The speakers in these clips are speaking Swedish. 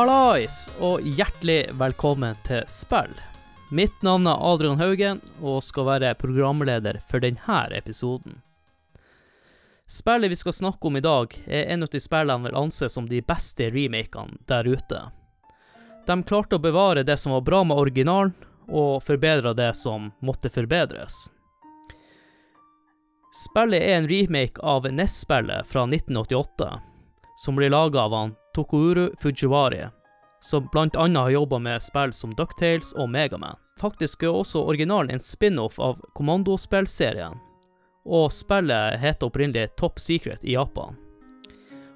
Hallais, og hjertelig velkommen til spill. Mitt navn er Adrian Haugen, og skal være programleder for denne episoden. Spillet vi skal snakke om i dag, er en av de spillene vil anses som de beste remakene der ute. De klarte å bevare det som var bra med originalen, og förbättra det som måtte forbedres. Spillet er en remake av NES-spillet fra 1988, som ble laga av han Tokuru Fujiwari, som blant annet har jobba med spill som Ducktales og Megaman. Faktisk er også originalen en spin-off av kommandospillserien, og spillet heter opprinnelig Top Secret i Japan.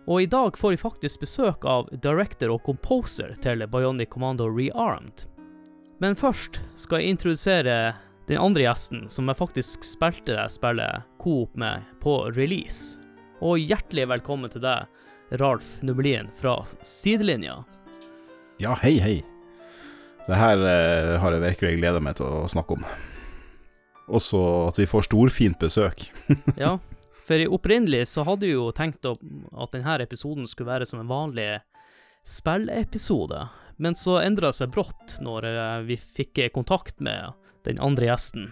Og i dag får vi faktisk besøk av director og composer til Bionic Commando Rearmed. Men først skal jeg introdusere den andre gjesten som jeg faktisk spilte det spillet coop med på release. Og hjertelig velkommen til deg, Ralf Nublin fra Sidelinja. Ja, hei, hei. Det her eh, har jeg virkelig gleda meg til å snakke om. Også at vi får storfint besøk. Ja, for i opprinnelig så hadde vi jo tenkt å- at denne episoden skulle være som en vanlig spillepisode, men så endra det seg brått når eh, vi fikk eh, kontakt med den andre gjesten.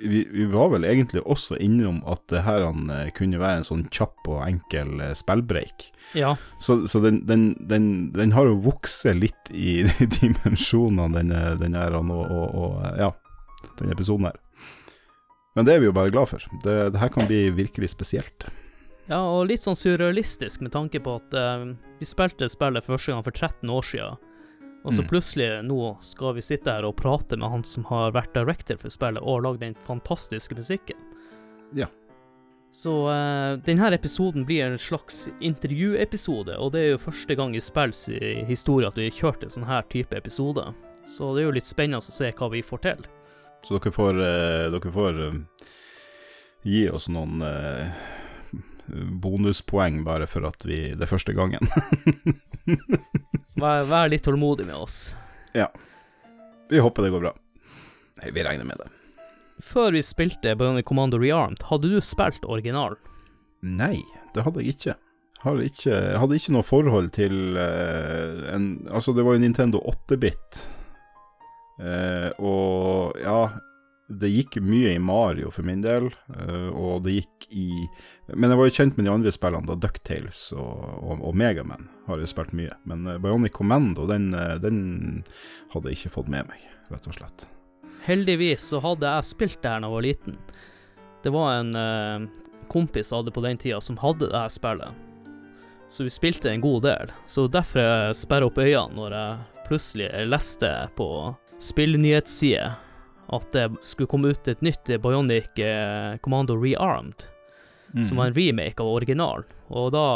Vi, vi, var vel egentlig også innom at det her han, eh, kunne være en sånn kjapp og enkel eh, spillbreak. Ja, Så, så den, den, den, den har jo vokst litt i dimensjonene, denne, den her, og, og, og eh, ja, den episoden her. Men det er vi jo bare glad for. Det, det her kan bli virkelig spesielt. ja og litt sånn surrealistisk med tanke på at eh, vi spilte spillet første gang for 13 år siden, og så Mm. plutselig nå skal vi sitte her og prate med han som har vært director for spillet og lagd den fantastiske musikken. Ja. Så eh, denne episoden blir en slags intervjuepisode, og det er jo første gang i spills historie at vi har kjørt en sånn her type episode. Så det er jo litt spennende å se hva vi får til. Så dere får, dere får eh, gi oss noen eh, bonuspoeng bare for at vi Det er første gangen. Vær, vær litt tålmodig med oss. vi håper det går bra. Nei, vi regner med det. Før vi spilte Bionic Commando Rearmed, hadde du spilt originalen? Nei, det hadde jeg ikke. Har ikke hadde ikke noe forhold til eh, en Altså, det var jo Nintendo 8-bit. Eh, og ja, det gikk mye i Mario for min del, eh, og det gikk i Men jeg var jo kjent med de andre spillene, da Ducktales og, og, og Megaman har jeg spilt mye. Men eh, Bionic Commando, den, eh, den hadde jeg ikke fått med meg, rett og slett. Heldigvis så hadde jeg spilt det her da jeg var liten. Det var en eh, kompis jeg hadde på den tida som hadde det her spillet. Så vi spilte en god del. Så derfor jeg sperra opp øynene når jeg plutselig leste på spillnyhetssider at det skulle komme ut et nytt Bionic eh, Commando Rearmed, som var en remake av originalen. Og da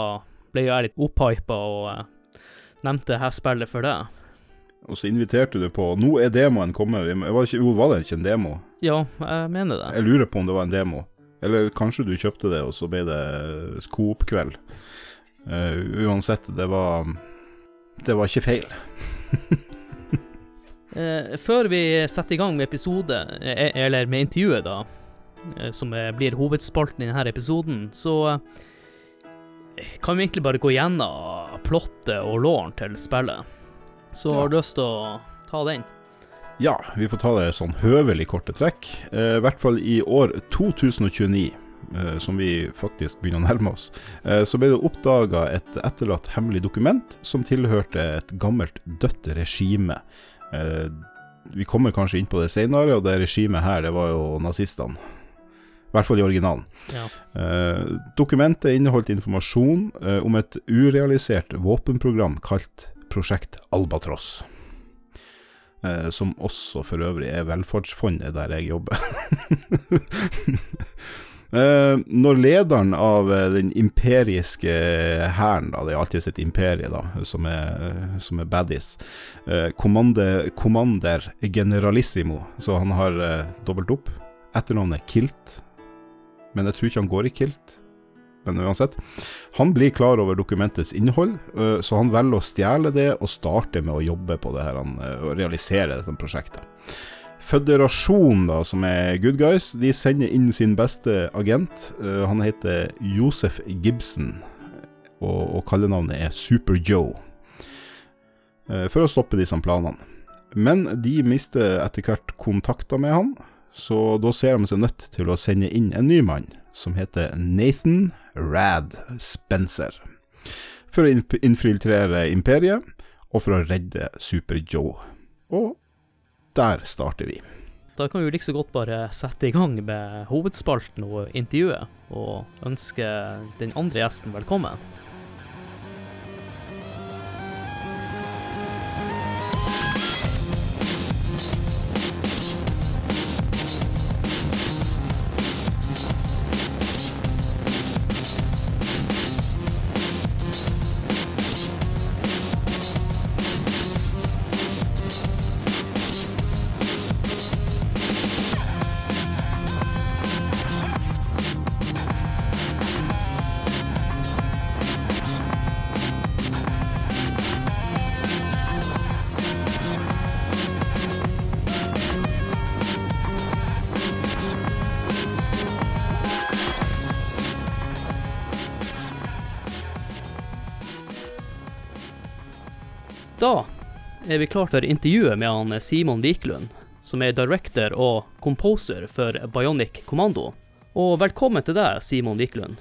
ble jeg litt opphypa og eh, nevnte det her spillet for det. Og så inviterte du på Nå er demoen kommet. Var, ikke, jo, var det ikke en demo? Ja, jeg mener det. Jeg lurer på om det var en demo. Eller kanskje du kjøpte det, og så ble det Coop-kveld. Eh, uansett, det var Det var ikke feil. Eh, før vi setter i gang med episode, eh, eller med intervjuet, da, eh, som eh, blir hovedspalten i denne episoden, så eh, kan vi egentlig bare gå gjennom plottet og låren til spillet. Så har du lyst til å ta den? Ja, vi får ta det sånn høvelig korte trekk. Eh, I hvert fall i år 2029, eh, som vi faktisk begynner å nærme oss, eh, så ble det oppdaga et etterlatt hemmelig dokument som tilhørte et gammelt dødt regime. Eh, vi kommer kanskje inn på det senere, og det regimet her, det var jo nazistene. I hvert fall i originalen. Ja. Eh, dokumentet inneholdt informasjon eh, om et urealisert våpenprogram kalt Prosjekt Albatross. Eh, som også for øvrig er velferdsfondet der jeg jobber. eh, når lederen av eh, den imperiske eh, hæren, da, det er alltid et imperie da, som er, eh, som er baddies, eh, kommande, Commander Generalissimo, så han har eh, dobbelt opp. Etternavnet Kilt, men jeg tror ikke han går i kilt. Men uansett. Han blir klar over dokumentets innhold, så han velger å stjele det og starte med å jobbe på det her, han, øh, og realisere dette prosjektet. Føderasjonen, da, som er good guys, de sender inn sin beste agent. Uh, han heter Josef Gibson, og, og kallenavnet er Super Joe. Uh, for å stoppe disse planene. Men de mister etter hvert kontakter med han, så da ser de seg nødt til å sende inn en ny mann, som heter Nathan Rad Spencer, for å inf- infiltrere imperiet, og for å redde Super Joe. Og der starter vi. Da kan vi jo like så godt bare sette i gang med hovedspalten og intervjuet, og ønske den andre gjesten velkommen. Er vi klar for intervjuet med han Simon Wiklund, som er director og composer for Bionic Commando. Og velkommen til deg, Simon Wiklund.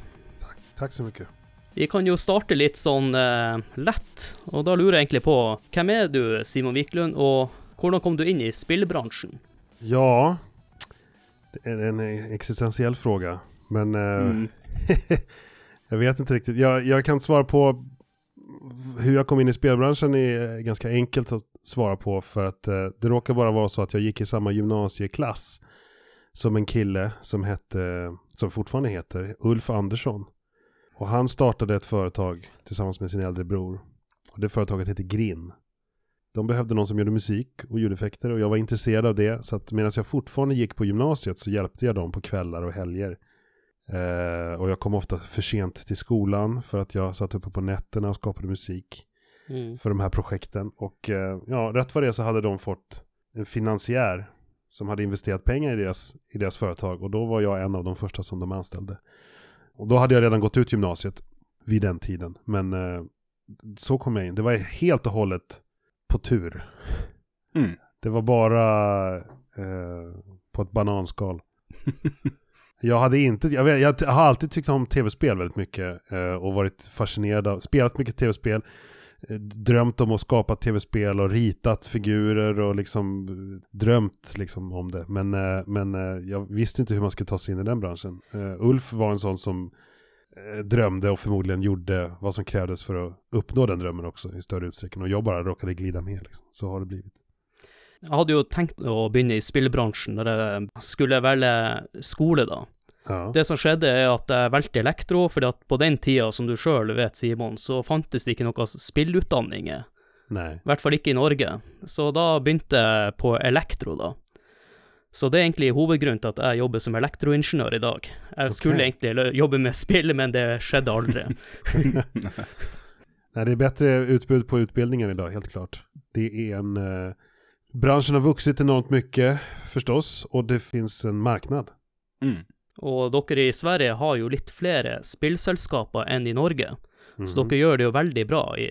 Tack så mycket. Vi kan jo starte litt sånn eh, lett, og da lurer jeg egentlig på hvem er du, Simon Wiklund, og hvordan kom du inn i spillbransjen? Ja, det är en existentiell fråga. Men eh, jag vet inte riktigt. Jag, jag kan svara på hur jag kom in i spelbranschen är ganska enkelt att svara på. För att eh, det råkar bara vara så att jag gick i samma gymnasieklass som en kille som hette, som fortfarande heter, Ulf Andersson. Och han startade ett företag tillsammans med sin äldre bror. Och det företaget hette Grinn. De behövde någon som gjorde musik och ljudeffekter och jag var intresserad av det. Så att medan jag fortfarande gick på gymnasiet så hjälpte jag dem på kvällar och helger. Eh, och jag kom ofta för sent till skolan för att jag satt uppe på nätterna och skapade musik Mm. för de här projekten. Och eh, ja, rätt vad det så hade de fått en finansiär som hade investerat pengar i deras, i deras företag. Och då var jag en av de första som de anställde. Och då hade jag redan gått ut gymnasiet vid den tiden. Men eh, så kom jag in. Det var helt och hållet på tur. Mm. Det var bara eh, på ett bananskal. Jag hade inte, jag, vet, jag har alltid tyckt om tv-spel väldigt mycket eh, och varit fascinerad av, spelat mycket tv-spel, eh, drömt om att skapa tv-spel och ritat figurer och liksom eh, drömt liksom om det. Men, eh, men eh, jag visste inte hur man skulle ta sig in i den branschen. Eh, Ulf var en sån som eh, drömde och förmodligen gjorde vad som krävdes för att uppnå den drömmen också i större utsträckning. Och jag bara råkade glida med liksom. Så har det blivit. Jeg hadde jo tenkt å begynne i spillbransjen når jeg skulle velge skole, da. Ja. Det som skjedde, er at jeg valgte elektro, fordi at på den tida, som du sjøl vet, Simon, så fantes det ikke noen spillutdanninger. Nej. I hvert fall ikke i Norge. Så da begynte jeg på elektro, da. Så det er egentlig hovedgrunnen til at jeg jobber som elektroingeniør i dag. Jeg skulle egentlig lø- jobbe med spill, men det skjedde aldri. Nej, det är bättre utbud på utbildningar idag, helt klart. Det är en... Eh, branschen har vuxit enormt mycket, förstås, och det finns en marknad. Mm. Og dere i Sverige har jo litt flere spillselskaper enn i Norge, så Mhm. dere gjør det jo veldig bra i,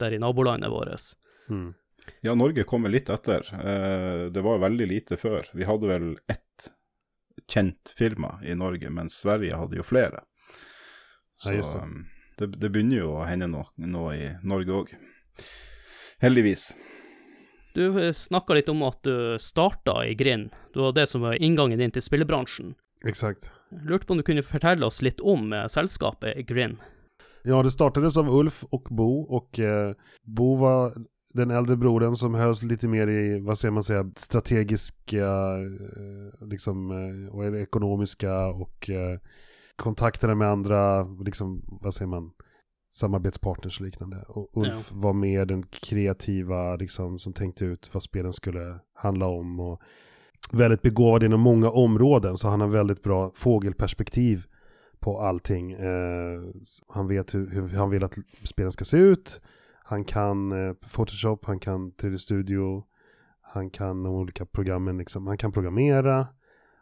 der i nabolandet vårt. Mm. Ja, Norge kommer litt etter. Eh, det var veldig lite før. Vi hadde vel ett kjent firma i Norge, mens Sverige hadde jo flere. Så Ja, just det. det, det begynner jo å hende noe, noe i Norge òg. Heldigvis. Du snakka litt om at du starta i Grind. Det var det som var inngangen din til spillebransjen. Exakt. Lurte på om du kunne fortelle oss litt om eh, selskapet Grind. Ja, det startades av Ulf och Bo och eh, Bo var den äldre brodern som hölls lite mer i, vad säger man säga, strategiska, eh, liksom, eh, och ekonomiska och eh, kontakterna med andra, liksom, vad säger man, samarbetspartners och liknande. Och Ulf var mer den kreativa, liksom, som tänkte ut vad spelen skulle handla om och väldigt begåvad inom många områden, så han har väldigt bra fågelperspektiv på allting. Eh, han vet hur, hur han vill att spelen ska se ut. Han kan eh, Photoshop, han kan 3D Studio, han kan de olika programmen, liksom. han kan programmera,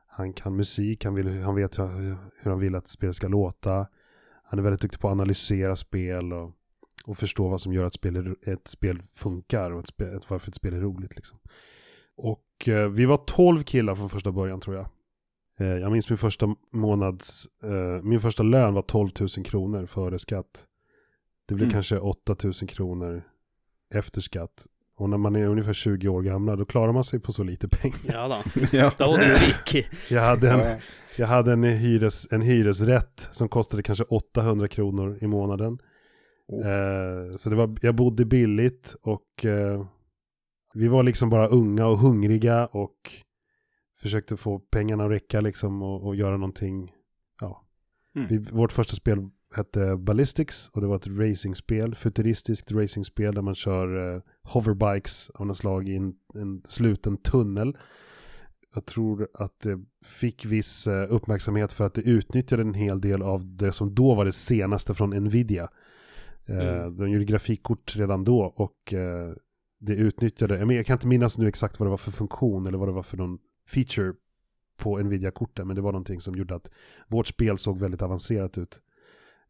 han kan musik, han, vill, han vet hur, hur han vill att spelet ska låta. Han är väldigt duktig på att analysera spel och och förstå vad som gör att spel, är- ett spel funkar och ett spel, ett, varför ett spel är roligt. Liksom. Och eh, vi var 12 killar från första början tror jag. Eh, jag minns min första månads, eh, min första lön var 12 000 kronor före skatt. Det blev Mm. kanske 8 000 kronor efter skatt. Och när man är ungefär 20 år gamla då klarar man sig på så lite pengar. Ja da. ja. Da var du rik. Jag hade en, Ja, jag hade en, hyres, en hyresrätt som kostade kanske 800 kronor i månaden. Oh. Eh, så det var, jag bodde billigt och eh, vi var liksom bara unga och hungriga och försökte få pengarna att räcka liksom och, och göra någonting. Ja. Mm. Vi, vårt första spel hette Ballistics och det var ett racingspel, futuristiskt racingspel där man kör eh, hoverbikes av något slag i en, en sluten tunnel. Jag tror att det fick viss eh, uppmärksamhet för att det utnyttjade en hel del av det som då var det senaste från Nvidia. Eh, Mm. De gjorde grafikkort redan då och eh, det utnyttjade, jag kan inte minnas nu exakt vad det var för funktion eller vad det var för någon feature på Nvidia-korten, men det var någonting som gjorde att vårt spel såg väldigt avancerat ut.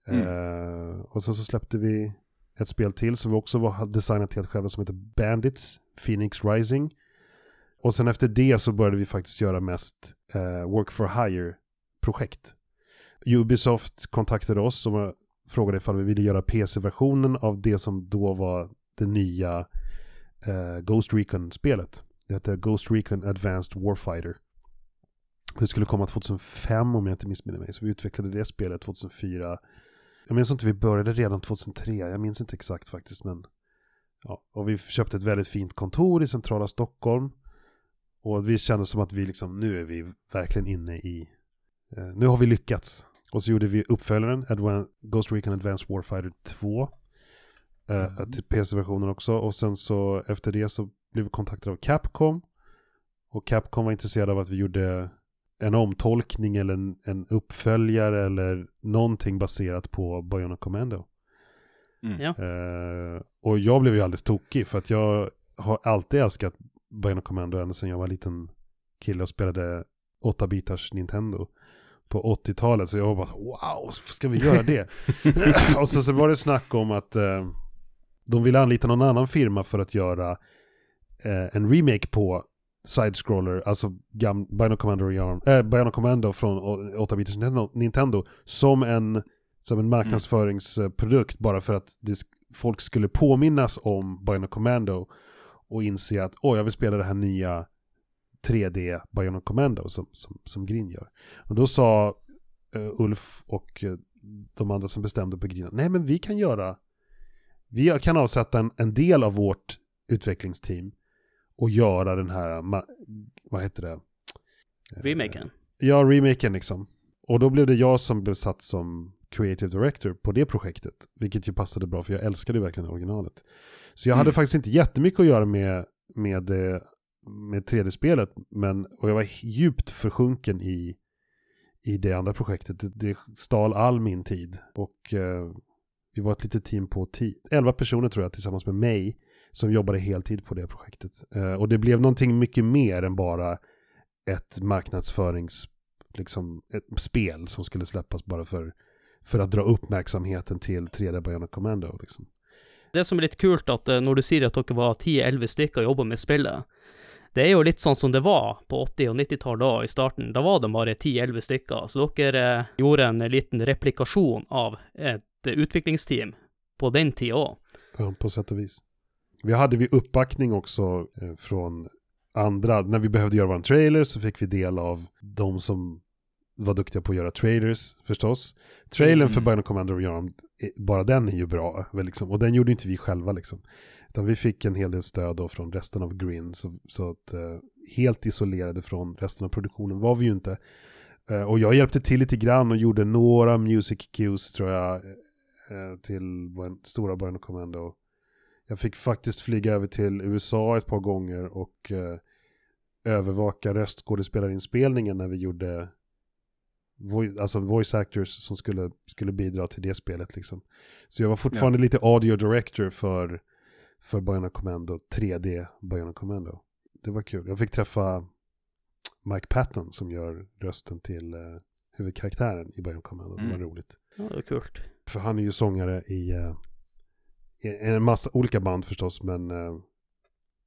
Mm. Och sen så släppte vi ett spel till som vi också var, designat helt själva som heter Bandits, Phoenix Rising. Och sen efter det så började vi faktiskt göra mest eh, work for hire-projekt. Ubisoft kontaktade oss och frågade ifall vi ville göra PC-versionen av det som då var det nya eh, Ghost Recon-spelet. Det hette Ghost Recon Advanced Warfighter. Det skulle komma 2005 om jag inte missminner mig. Så vi utvecklade det spelet 2004. Jag minns inte, vi började redan 2003. Jag minns inte exakt faktiskt. Men, ja. Och vi köpte ett väldigt fint kontor i centrala Stockholm. Och vi kände som att vi liksom, nu är vi verkligen inne i, eh, nu har vi lyckats. Och så gjorde vi uppföljaren, Advan- Ghost Recon Advanced Warfighter 2. Eh, till PC-versionen också. Och sen så efter det så blev vi kontaktade av Capcom. Och Capcom var intresserade av att vi gjorde en omtolkning eller en, en uppföljare eller någonting baserat på Bionic Commando. Mm. Ja. Eh, och jag blev ju alldeles tokig för att jag har alltid älskat Bionic Commando ända sedan jag var liten kille och spelade 8-bitars Nintendo på 80-talet. Så jag var bara wow, ska vi göra det? och så, så var det snack om att eh, de ville anlita någon annan firma för att göra eh, en remake på Side-scroller, alltså gam- Bionic Commando, äh, Commando från 8-bitars Nintendo, Nintendo som en, som en marknadsföringsprodukt bara för att det, folk skulle påminnas om Bionic Commando och inse att åh, jag vill spela det här nya 3D Bionic Commando som, som, som Grin gör. Och då sa uh, Ulf och uh, de andra som bestämde på Grin, nej men vi kan göra, vi kan avsätta en, en del av vårt utvecklingsteam och göra den här, vad heter det? Eh, Remaken. Ja, remaken liksom. Och då blev det jag som blev satt som creative director på det projektet. Vilket ju passade bra för jag älskade ju verkligen originalet. Så jag hade Mm. faktiskt inte jättemycket att göra med, med, eh, med 3D-spelet. Men, och jag var djupt försjunken i, i det andra projektet. Det, det stal all min tid. Och eh, vi var ett litet team på 10, 11 personer tror jag tillsammans med mig. Som jobbade heltid på det projektet. Eh, och det blev någonting mycket mer än bara ett marknadsförings liksom ett spel som skulle släppas bara för, för att dra uppmärksamheten till 3D Bionic Commando. Liksom. Det som er litt kult, at eh, når du sier at dere var 10-11 stykker og jobba med spillet, det er jo litt sånn som det var på 80- og 90-tallet da, i starten. Da var det bare 10-11 stykker, så dere eh, gjorde en liten replikasjon av et eh, utviklingsteam på den tida òg. Ja, på sätt och vis. Vi hade vi uppbackning också eh, från andra. När vi behövde göra vår trailer så fick vi del av de som var duktiga på att göra trailers förstås. Trailern Mm. för Bionic Commando och göra, bara den är ju bra. Liksom. Och den gjorde inte vi själva liksom. Utan vi fick en hel del stöd då från resten av Grin. Så, så att eh, helt isolerade från resten av produktionen var vi ju inte. Eh, och jag hjälpte till lite grann och gjorde några music cues tror jag. Eh, till stora Bionic Commando. Jag fick faktiskt flyga över till USA ett par gånger och eh, övervaka röstskådespelarinspelningen när vi gjorde vo- alltså voice actors som skulle, skulle bidra till det spelet liksom. Så jag var fortfarande lite audio director för, för Bionic Commando, 3D Bionic Commando. Det var kul. Jag fick träffa Mike Patton som gör rösten till eh, huvudkaraktären i Bionic Commando. Det var Mm. roligt. Ja, det var kult. För han är ju sångare i, eh, en massa olika band förstås, men eh,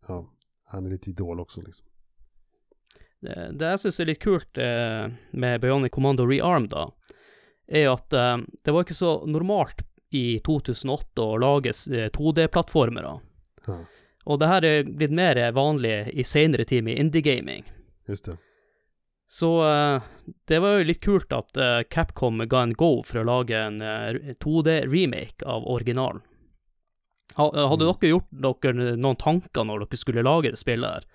ja, han är lite idol också liksom. Det, det jeg syns er litt kult eh, med Bionic Commando Rearm, da, er at eh, det var ikke så normalt i 2008 å lage eh, 2D-plattformere. Ja, Og det her er blitt mer vanlig i senere tid med indie-gaming. just det. Så eh, det var jo litt kult at eh, Capcom ga en go for å lage en eh, 2D-remake av originalen. Ha, hadde Mm. dere gjort dere noen tanker når dere skulle lage det spillet her?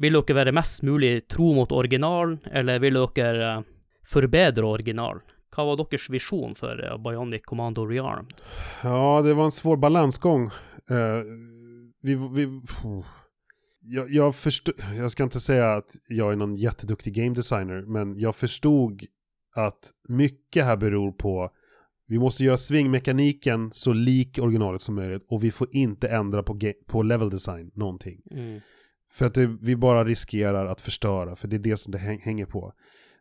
Vil dere være mest mulig tro mot originalen, eller vil dere eh, forbedre originalen? Hva var deres visjon for eh, Bionic Commando Rearmed? Ja, det var en svår balansgång. Eh, vi, vi, puh. jag, jag, förstod, jag ska inte säga att jag är någon jätteduktig game designer, men jag förstod att mycket här beror på vi måste göra svingmekaniken så lik originalet som möjligt och vi får inte ändra på, på level design någonting. Mm. För att det, vi bara riskerar att förstöra, för det är det som det häng, hänger på.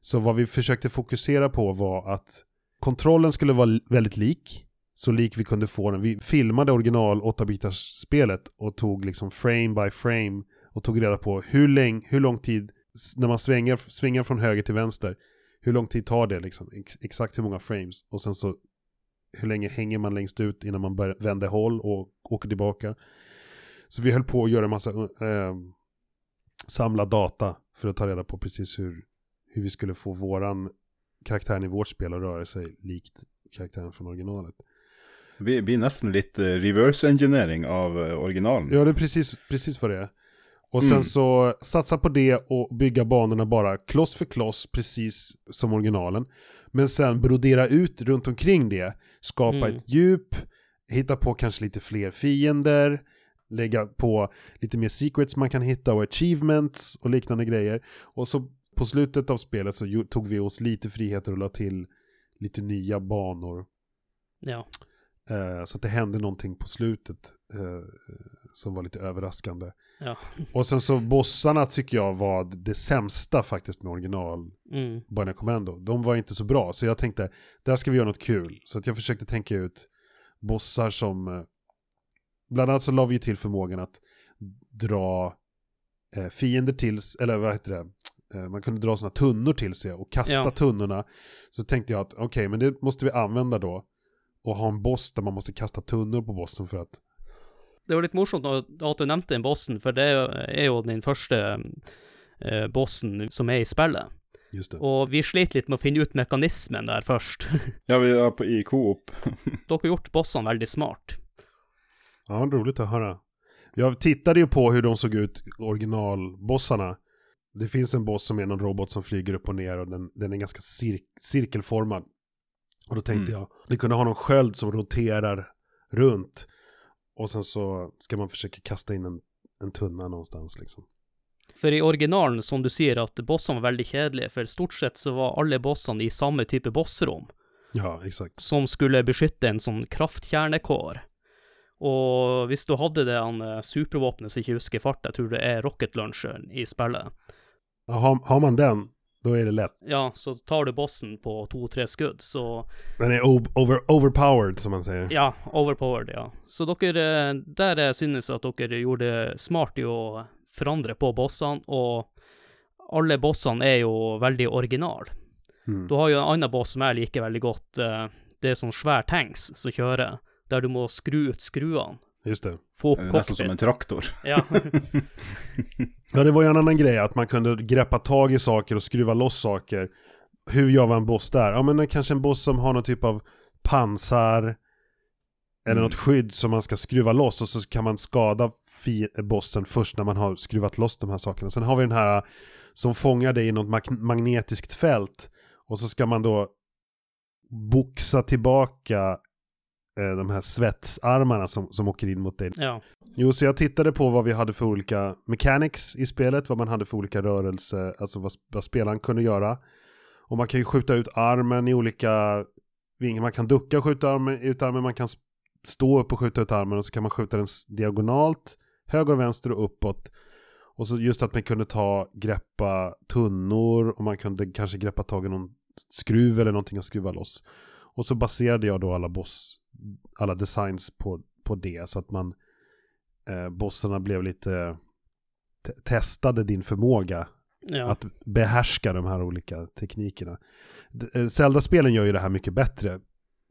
Så vad vi försökte fokusera på var att kontrollen skulle vara väldigt lik, så lik vi kunde få den. Vi filmade original 8-bitars spelet och tog liksom frame by frame och tog reda på hur, läng, hur lång tid, när man svänger, svänger från höger till vänster, hur lång tid tar det liksom? Ex, exakt hur många frames? Och sen så hur länge hänger man längst ut innan man bör, vänder håll och åker tillbaka? Så vi höll på att göra en massa eh, samla data för att ta reda på precis hur, hur vi skulle få våran karaktären i vårt spel att röra sig likt karaktären från originalet. Vi blir nesten litt eh, reverse engineering av eh, originalen. Ja, det är precis, precis vad det är. Och sen Mm. så satsa på det och bygga banorna bara kloss för kloss, precis som originalen. Men sen brodera ut runt omkring det, skapa Mm. ett djup, hitta på kanske lite fler fiender, lägga på lite mer secrets man kan hitta och achievements och liknande grejer. Och så på slutet av spelet så tog vi oss lite friheter och la till lite nya banor. Ja. Eh, så att det hände någonting på slutet eh, som var lite överraskande. Ja. Och sen så bossarna tycker jag var det sämsta faktiskt med original Mm. Bionic Commando. De var inte så bra, så jag tänkte, där ska vi göra något kul. Så att jag försökte tänka ut bossar som, eh, bland annat så la vi ju till förmågan att dra eh, fiender till, eller vad heter det, eh, man kunde dra sådana tunnor till sig och kasta Ja. tunnorna. Så tänkte jag att okej, men det måste vi använda då. Och ha en boss där man måste kasta tunnor på bossen för att Det var litt morsomt at du nevnte den bossen, for det er jo den første eh, bossen som er i spillet. Just det. Og vi slet litt med å finne ut mekanismen der først. Ja, vi er på, i Coop. Dere har gjort bossene veldig smart. Ja, roligt att höra. Jag tittade ju på hur de såg ut, originalbossarna. Det finns en boss som är någon robot som flyger upp och ner och den, den är ganska cir cirkelformad. Och då tänkte Mm. jag, vi kunde ha någon sköld som roterar runt. Och sen så ska man försöka kasta in en, en tunna någonstans liksom. For i originalen, som du sier, at bossene var veldig kjedelige, for stort sett så var alle bossene i samme type bossrom, Ja, exakt. som skulle beskytte en sånn kraftkjernekår. Og hvis du hadde det han eh, supervåpenet som ikke husker fart, jeg tror det er rocket launcheren i spillet, Ja, har, har man den, då är det lätt. ja, så tar du bossen på to-tre skudd, så Den är over, overpowered som man säger. Ja, overpowered, ja. Så dere, eh, der jeg synes at dere gjorde det smart i å forandre på bossene, og alle bossene er jo veldig original. Mm. Du har jo en annen boss som jeg liker veldig godt, eh, det er sånn svær tanks som kjører, der du må skru ut skruene, Just det. få Det opp er nesten som en traktor. Ja, Ja, det var ju en annan grej, att man kunde greppa tag i saker och skruva loss saker. Hur gör man en boss där? Ja, men kanske en boss som har någon typ av pansar, eller Mm. något skydd som man ska skruva loss och så kan man skada bossen först när man har skruvat loss de här sakerna. Sen har vi den här som fångar dig i något mag- magnetiskt fält och så ska man då boxa tillbaka de här svetsarmarna som, som åker in mot dig. ja. Jo, så jag tittade på vad vi hade för olika mechanics i spelet, vad man hade för olika rörelse, alltså vad, vad spelaren kunde göra. Och man kan ju skjuta ut armen i olika vingar, man kan ducka och skjuta armen, ut armen, man kan stå upp och skjuta ut armen och så kan man skjuta den diagonalt, höger och vänster och uppåt. Och så just att man kunde ta, greppa tunnor och man kunde kanske greppa tag i någon skruv eller någonting och skruva loss. Och så baserade jag då alla boss, alla designs på, på det. Så att man, eh, bossarna blev lite, te testade din förmåga Ja. att behärska de här olika teknikerna. Eh, Zelda-spelen gör ju det här mycket bättre.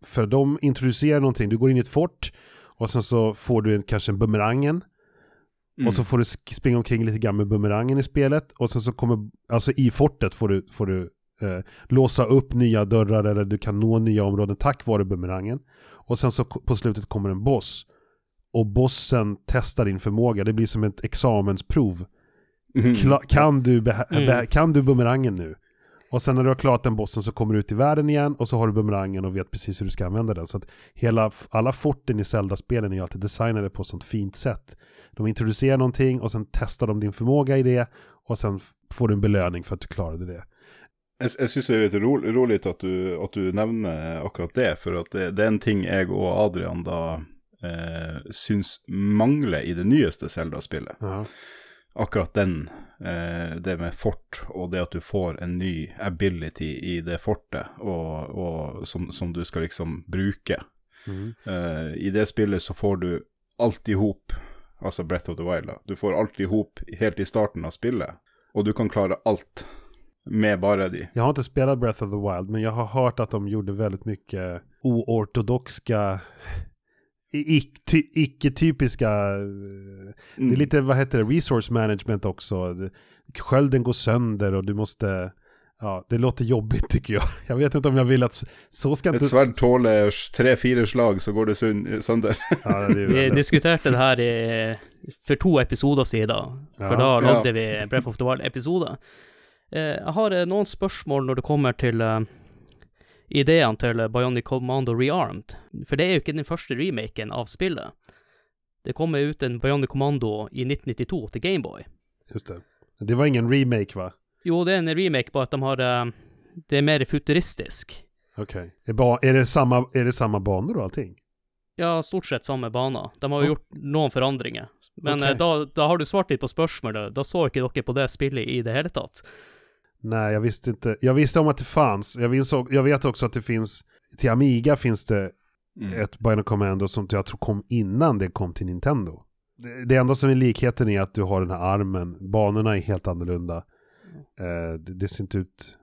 För de introducerar någonting, du går in i ett fort och sen så får du en, kanske en bumerangen Mm. och så får du springa omkring lite grann med bumerangen i spelet och sen så kommer, alltså i fortet får du, får du eh, låsa upp nya dörrar eller du kan nå nya områden tack vare bumerangen. Och sen så på slutet kommer en boss. Och bossen testar din förmåga, det blir som ett examensprov. Mm. Kan, du Mm. behä- kan du bumerangen nu? Och sen när du har klarat den bossen så kommer du ut i världen igen och så har du bumerangen och vet precis hur du ska använda den. Så att hela, alla forten i Zelda-spelen är ju alltid designade på ett sånt fint sätt. De introducerar någonting och sen testar de din förmåga i det och sen får du en belöning för att du klarade det. Jeg, jeg syns det er litt ro, rolig at du, at du nevner akkurat det, for det, det er en ting jeg og Adrian da eh, syns mangler i det nyeste Zelda-spillet. Ja. Akkurat den, eh, det med fort, og det at du får en ny ability i det fortet, og, og som, som du skal liksom bruke. Mm. Eh, I det spillet så får du alt i hop, altså Breath of the Wild, da. Du får alt i hop helt i starten av spillet, og du kan klare alt med bare de. Jag har inte spelat Breath of the Wild men jag har hört att de gjorde väldigt mycket oortodoxa icke-typiska eh, Det Mm. är lite, vad heter det, resource management också. Det- Skölden går sönder och du måste, ja, det låter jobbigt tycker jag. Jag vet inte om jag vill att, så ska inte... Et sverd tåler tre-fire slag, så går det sund- sønder. Ja, det är Vi diskuterte det her i, for to episoder for Ja. da Ja. lagde vi Breath of the Wild-episode. Jeg har eh, noen spørsmål når det kommer til eh, ideene til Bionic Commando Rearmed. For det er jo ikke den første remaken av spillet. Det kom ut en Bionic Commando i 1992 til Gameboy. Just det. Det var ingen remake va? Jo, det er en remake, bare at de har eh, Det er mer futuristisk. Okej. Är, ba- är, det samma, är det samma banor och allting? Ja, stort sett samme baner. De har jo Å. gjort noen forandringer. Men Ok. eh, da, da har du svart litt på spørsmålet. Da så ikke dere på det spillet i det hele tatt. Nej, jag visste inte. Jag visste om att det fanns. Jag, visste, jag vet också att det finns, till Amiga finns det Mm. ett Bionic Commando som jag tror kom innan det kom till Nintendo. Det, det enda som är likheten är att du har den här armen. Banorna är helt annorlunda. Eh, det, det ser inte ut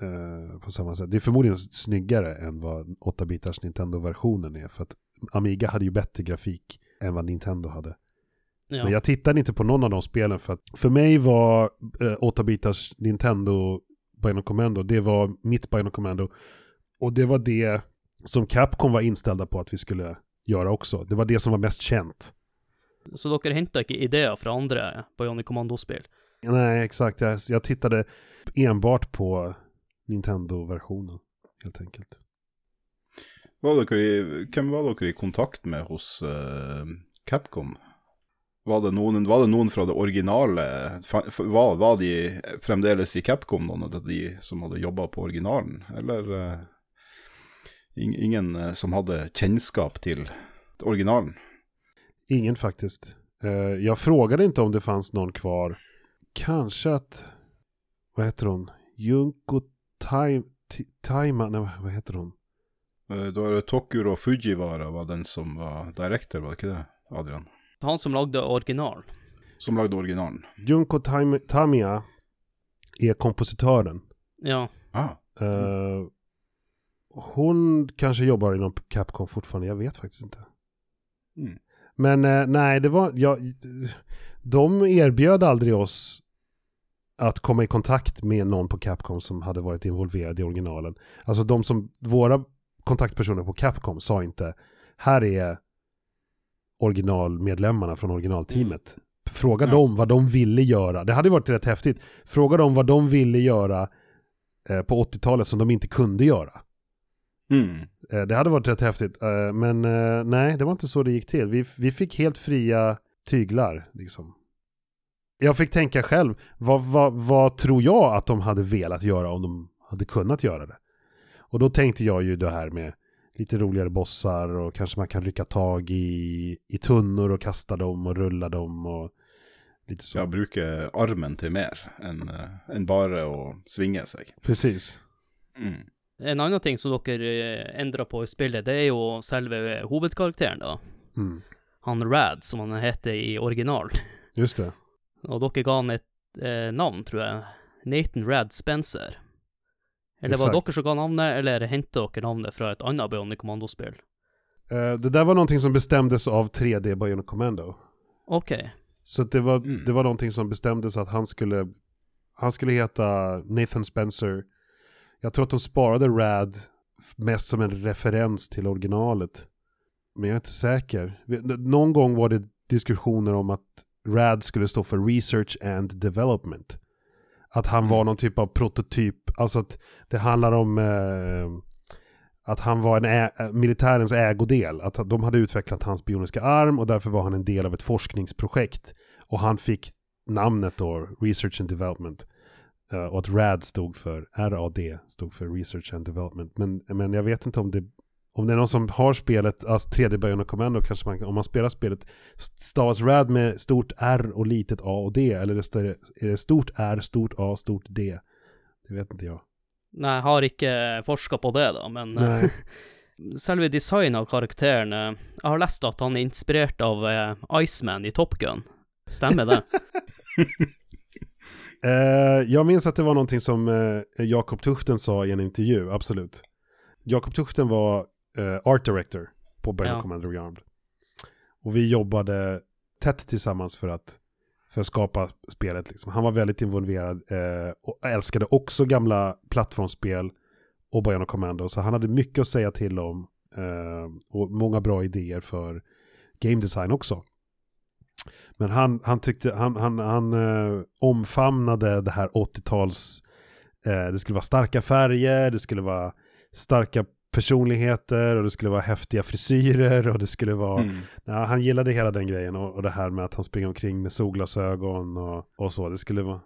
eh, på samma sätt. Det är förmodligen snyggare än vad 8-bitars Nintendo-versionen är. För att Amiga hade ju bättre grafik än vad Nintendo hade. Ja. Men jag tittade inte på någon av de spelen för att för mig var eh, 8-bitars Nintendo Bionic Commando, det var mitt Bionic Commando. Och det var det som Capcom var inställda på att vi skulle göra också. Det var det som var mest känt. Så dere henta ikke ideer fra andre Bionic Commando-spill? Nej, exakt. Jag, jag tittade enbart på Nintendo-versionen, helt enkelt. Var dere i, hvem var dere i kontakt med hos eh, Capcom? Var det, noen, var det noen fra det originale Var, var de fremdeles i Capcom, noen av de som hadde jobba på originalen? Eller ing- ingen eh, som hadde kjennskap til originalen? Ingen faktiskt. Eh, jag frågade inte om det fanns någon kvar. Kanske att, vad heter hon? Junko Taima, Taima, nej vad heter hon? Da er det Tokuro Fujiwara var den som var director, var det ikke det, Adrian? Han som lagde originalen. Som lagde originalen. Junko Taim- Tamiya är kompositören. Ja. Ah, Eh, hon kanske jobbar inom Capcom fortfarande, jag vet faktiskt inte. Mm. Men eh, nej, det var, ja, de erbjöd aldrig oss att komma i kontakt med någon på Capcom som hade varit involverad i originalen. Alltså de som, våra kontaktpersoner på Capcom sa inte, här är originalmedlemmarna från originalteamet. Fråga Ja. dem vad de ville göra. Det hade varit rätt häftigt. Fråga dem vad de ville göra eh, på 80-talet som de inte kunde göra. mm. Eh, Det hade varit rätt häftigt. Eh, Men eh, nej, det var inte så det gick till. Vi, vi fick helt fria tyglar. Liksom. Jag fick tänka själv, vad, vad, vad tror jag att de hade velat göra om de hade kunnat göra det? Och då tänkte jag ju det här med lite roligare bossar och kanske man kan rycka tag i, i tunnor och kasta dem och rulla dem och lite så. Ja, bruke armen til mer enn eh, enn bare å svinge seg. Precis. Mm. En annen ting som dere eh, endrer på i spillet, det er jo selve hovedkarakteren, da. Mm. Han Rad, som han heter i original. Just det. Og dere ga han et eh, navn, tror jeg. Nathan Rad Spencer. Eller var det dere som ga navnet, eller hentet dere navnet fra et annet Bionic Commando-spill? Eh, det där var någonting som bestämdes av 3D Bionic Commando. OK. Så det var, Mm. det var någonting som bestämdes att han skulle, han skulle heta Nathan Spencer. Jag tror att de sparade Rad mest som en referens till originalet. Men jag är inte säker. Någon gång var det diskussioner om att Rad skulle stå för Research and Development. Att han Mm. var någon typ av prototyp, alltså att det handlar om eh, att han var en ä- militärens ägodel. Att de hade utvecklat hans bioniska arm och därför var han en del av ett forskningsprojekt. Och han fick namnet då, Research and Development. Uh, och att RAD stod för, RAD stod för Research and Development. Men, men jag vet inte om det, om det är någon som har spelet, alltså 3D Bionic Commando kanske man, om man spelar spelet, stavas RAD med stort R och litet A och D, eller är det, är stort R, stort A, stort D? Det vet inte jag. Nei, jeg har ikke forska på det, da, men eh, Nej. selve designet av karakteren eh, Jeg har lest at han er inspirert av eh, Iceman i Top Gun. Stemmer det? Eh, jag minns att det var någonting som eh, Jakob Tuchten sa i en intervju, absolut. Jakob Tuchten var eh, art director på Bionic Ja. Commander Rearmed. Och vi jobbade tätt tillsammans för att, för att skapa spelet. Liksom. Han var väldigt involverad eh, och älskade också gamla plattformsspel och Bionic Commando. Så han hade mycket att säga till om eh, och många bra idéer för game design också. Men han, han tyckte, han, han, han eh, omfamnade det här 80-tals, eh, det skulle vara starka färger, det skulle vara starka personligheter och det skulle vara häftiga frisyrer och det skulle vara, Mm. ja, han gillade hela den grejen och, och det här med att han springer omkring med solglasögon och, och så, det skulle vara,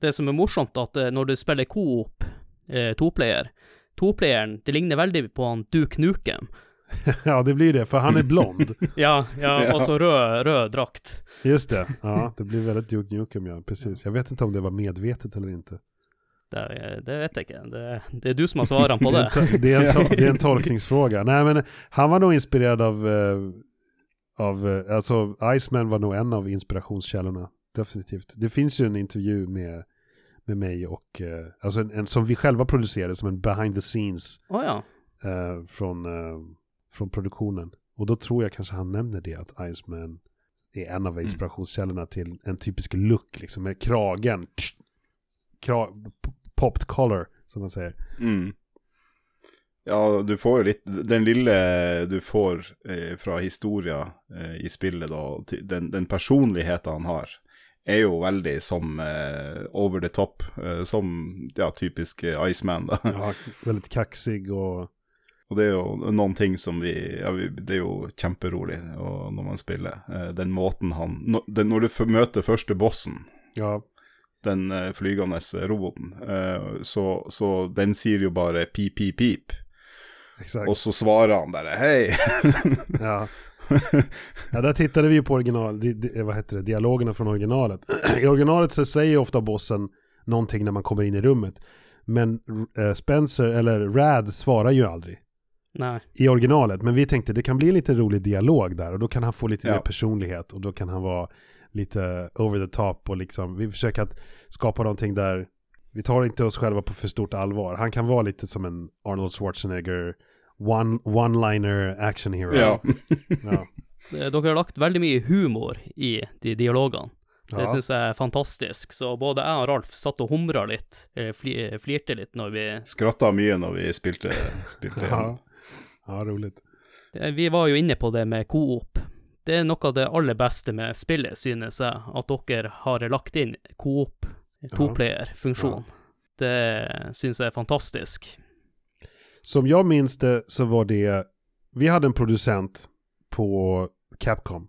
Det som er morsomt, at eh, når du spiller coop, eh, toplayer Toplayeren, det ligner veldig på han Duke Nukem. ja det blir det, för han är blond. Ja, ja, og så rød, rød drakt. Just det, ja det blir väldigt Duke Nukem ja, precis. Jag vet inte om det var medvetet eller inte. Det, det vet jeg ikke. Det, det er du som har svarene på Det är, det. är en det är en tolkningsfråga. Nej men han var nog inspirerad av, eh, av eh, alltså Iceman var nog en av inspirationskällorna. Definitivt. Det finns ju en intervju med, med mig och, eh, alltså en, en som vi själva producerade som en behind the scenes Å ja. eh, från, eh, från produktionen. Och då tror jag kanske han nämner det, att Iceman är en av inspirationskällorna till en typisk look, liksom med kragen. Kra, p- popped collar, som man säger. Mm. Ja, du får jo litt Den lille du får eh, fra historia eh, i spillet, da, ty- den, den personligheten han har, er jo veldig som eh, over the top. Eh, som ja, typisk eh, Iceman, da. Ja, väldigt kaxig och Og det er jo noen ting som vi, ja, vi Det jo kjemperolig og når man spiller. Eh, den måten han når, den, når du f- møter første bossen, ja, den eh, flygende roboten, eh, så, så den sier jo bare pip, pip, pip. exakt. Og så svarer han bare hei. Ja. ja, där tittade vi på original, di, di, vad heter det, dialogerna från originalet. I originalet så säger ofta bossen någonting när man kommer in i rummet. Men eh, Spencer, eller Rad, svarar ju aldrig Nei. i originalet. Men vi tänkte det kan bli en lite rolig dialog där och då kan han få lite Ja. mer personlighet och då kan han vara lite over the top och liksom, vi försöker att skapa någonting där vi tar inte oss själva på för stort allvar. Han kan vara lite som en Arnold Schwarzenegger one, one-liner action hero. Ja. ja. Dere har lagt veldig mye humor i de dialogene. Det Ja. syns jeg er fantastisk. Så både jeg og Ralf satt og humra litt, eller fli, flirte litt når vi Skratta mye når vi spilte. spilte Ja. ja, roligt. Eh, Vi var jo inne på det med coop. Det er noe av det aller beste med spillet, synes jeg, at dere har lagt inn coop, toplayer-funksjon. Det synes jeg er fantastisk. Som jag minns det så var det, vi hade en producent på Capcom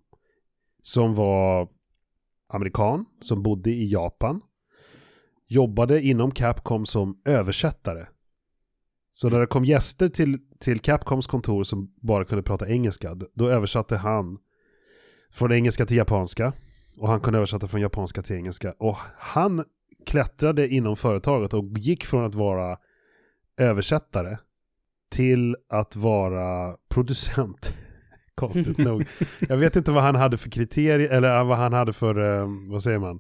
som var amerikan, som bodde i Japan, jobbade inom Capcom som översättare. Så när det kom gäster till, till Capcoms kontor som bara kunde prata engelska, då översatte han från engelska till japanska. Och han kunde översätta från japanska till engelska. Och han klättrade inom företaget och gick från att vara översättare till att vara producent. Konstigt nog. Jag vet inte vad han hade för kriterier, eller vad han hade för, eh, vad säger man?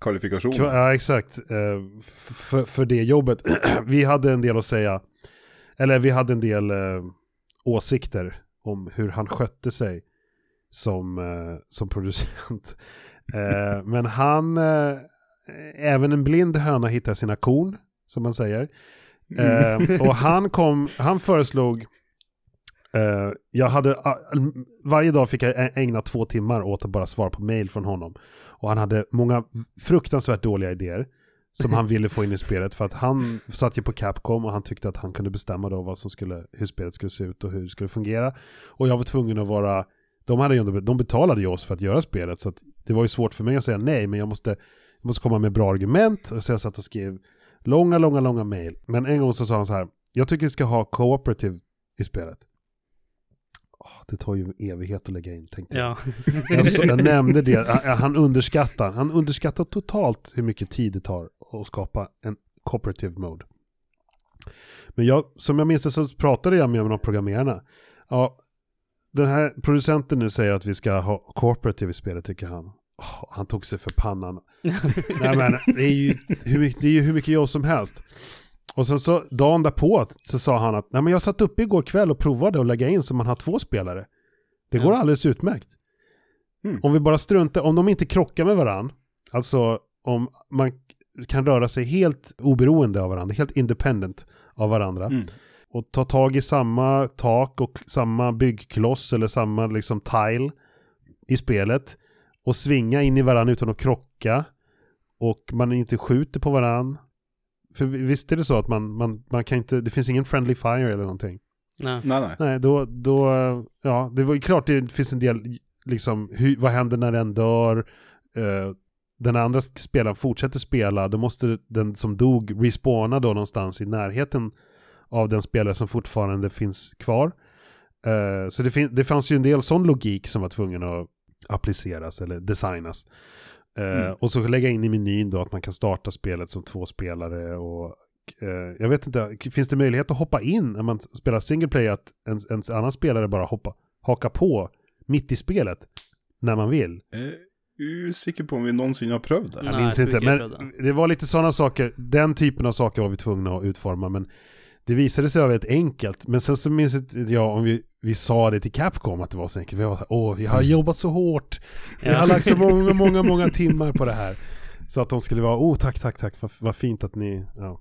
Kvalifikationer. Kva- Ja, exakt. Eh, för, för det jobbet. vi hade en del att säga. Eller vi hade en del eh, åsikter om hur han skötte sig som, eh, som producent. Eh, men han, eh, även en blind höna hittar sina korn, som man säger. Eh, och han kom, han föreslog, eh, jag hade, ah, varje dag fick jag ägna två timmar åt att bara svara på mail från honom. Och han hade många fruktansvärt dåliga idéer som han ville få in i spelet. För att han satt ju på Capcom och han tyckte att han kunde bestämma då vad som skulle, hur spelet skulle se ut och hur det skulle fungera. Och jag var tvungen att vara, de, hade ju ändå, de betalade ju oss för att göra spelet. Så det var ju svårt för mig att säga nej, men jag måste, jag måste komma med bra argument. Och så jag satt och skrev långa, långa, långa mail. Men en gång så sa han så här, jag tycker vi ska ha cooperative i spelet. Åh, det tar ju en evighet att lägga in, tänkte jag. Ja. Jag, så, jag nämnde det, han, han underskattar, han underskattar totalt hur mycket tid det tar att skapa en cooperative mode. Men jag, som jag minns det så pratade jag med de programmerarna. Ja, den här producenten nu säger att vi ska ha cooperative i spelet tycker han. Åh, han tog sig för pannan. Nej men det är, ju hur mycket, det är ju hur mycket jobb som helst. Och sen så dagen därpå så sa han att Nej, men jag satt uppe igår kväll och provade att lägga in så man har två spelare. Det går alldeles utmärkt. Mm. Om vi bara struntar, om de inte krockar med varandra, alltså om man kan röra sig helt oberoende av varandra, helt independent av varandra Mm. Och ta tag i samma tak och samma byggkloss eller samma liksom tile i spelet och svinga in i varandra utan att krocka och man inte skjuter på varandra. För visst är det så att man, man, man kan inte, det finns ingen friendly fire eller någonting. Nej. Nej, nej. Nej, då, då, ja, det var ju klart det finns en del, liksom, hur, vad händer när den dör? Eh, den andra spelaren fortsätter spela, då måste den som dog respawna då någonstans i närheten av den spelare som fortfarande finns kvar. Eh, så det, fin- det fanns ju en del sån logik som var tvungen att appliceras eller designas. Eh, Mm. Och så lägga in i menyn då att man kan starta spelet som två spelare och eh, jag vet inte, finns det möjlighet att hoppa in när man spelar single player att en, en annan spelare bara hoppa, haka på mitt i spelet när man vill? Jag är osäker på om vi någonsin har prövat det. Nej, Jag minns inte, men det var lite sådana saker, den typen av saker var vi tvungna att utforma, men det visade sig vara väldigt enkelt. Men sen så minns jag om vi, vi sa det till Capcom att det var så enkelt. Vi var så här, åh, vi har jobbat så hårt. Vi har lagt så många, många, många timmar på det här. Så att de skulle vara, åh, tack, tack, tack, vad, vad fint att ni, ja.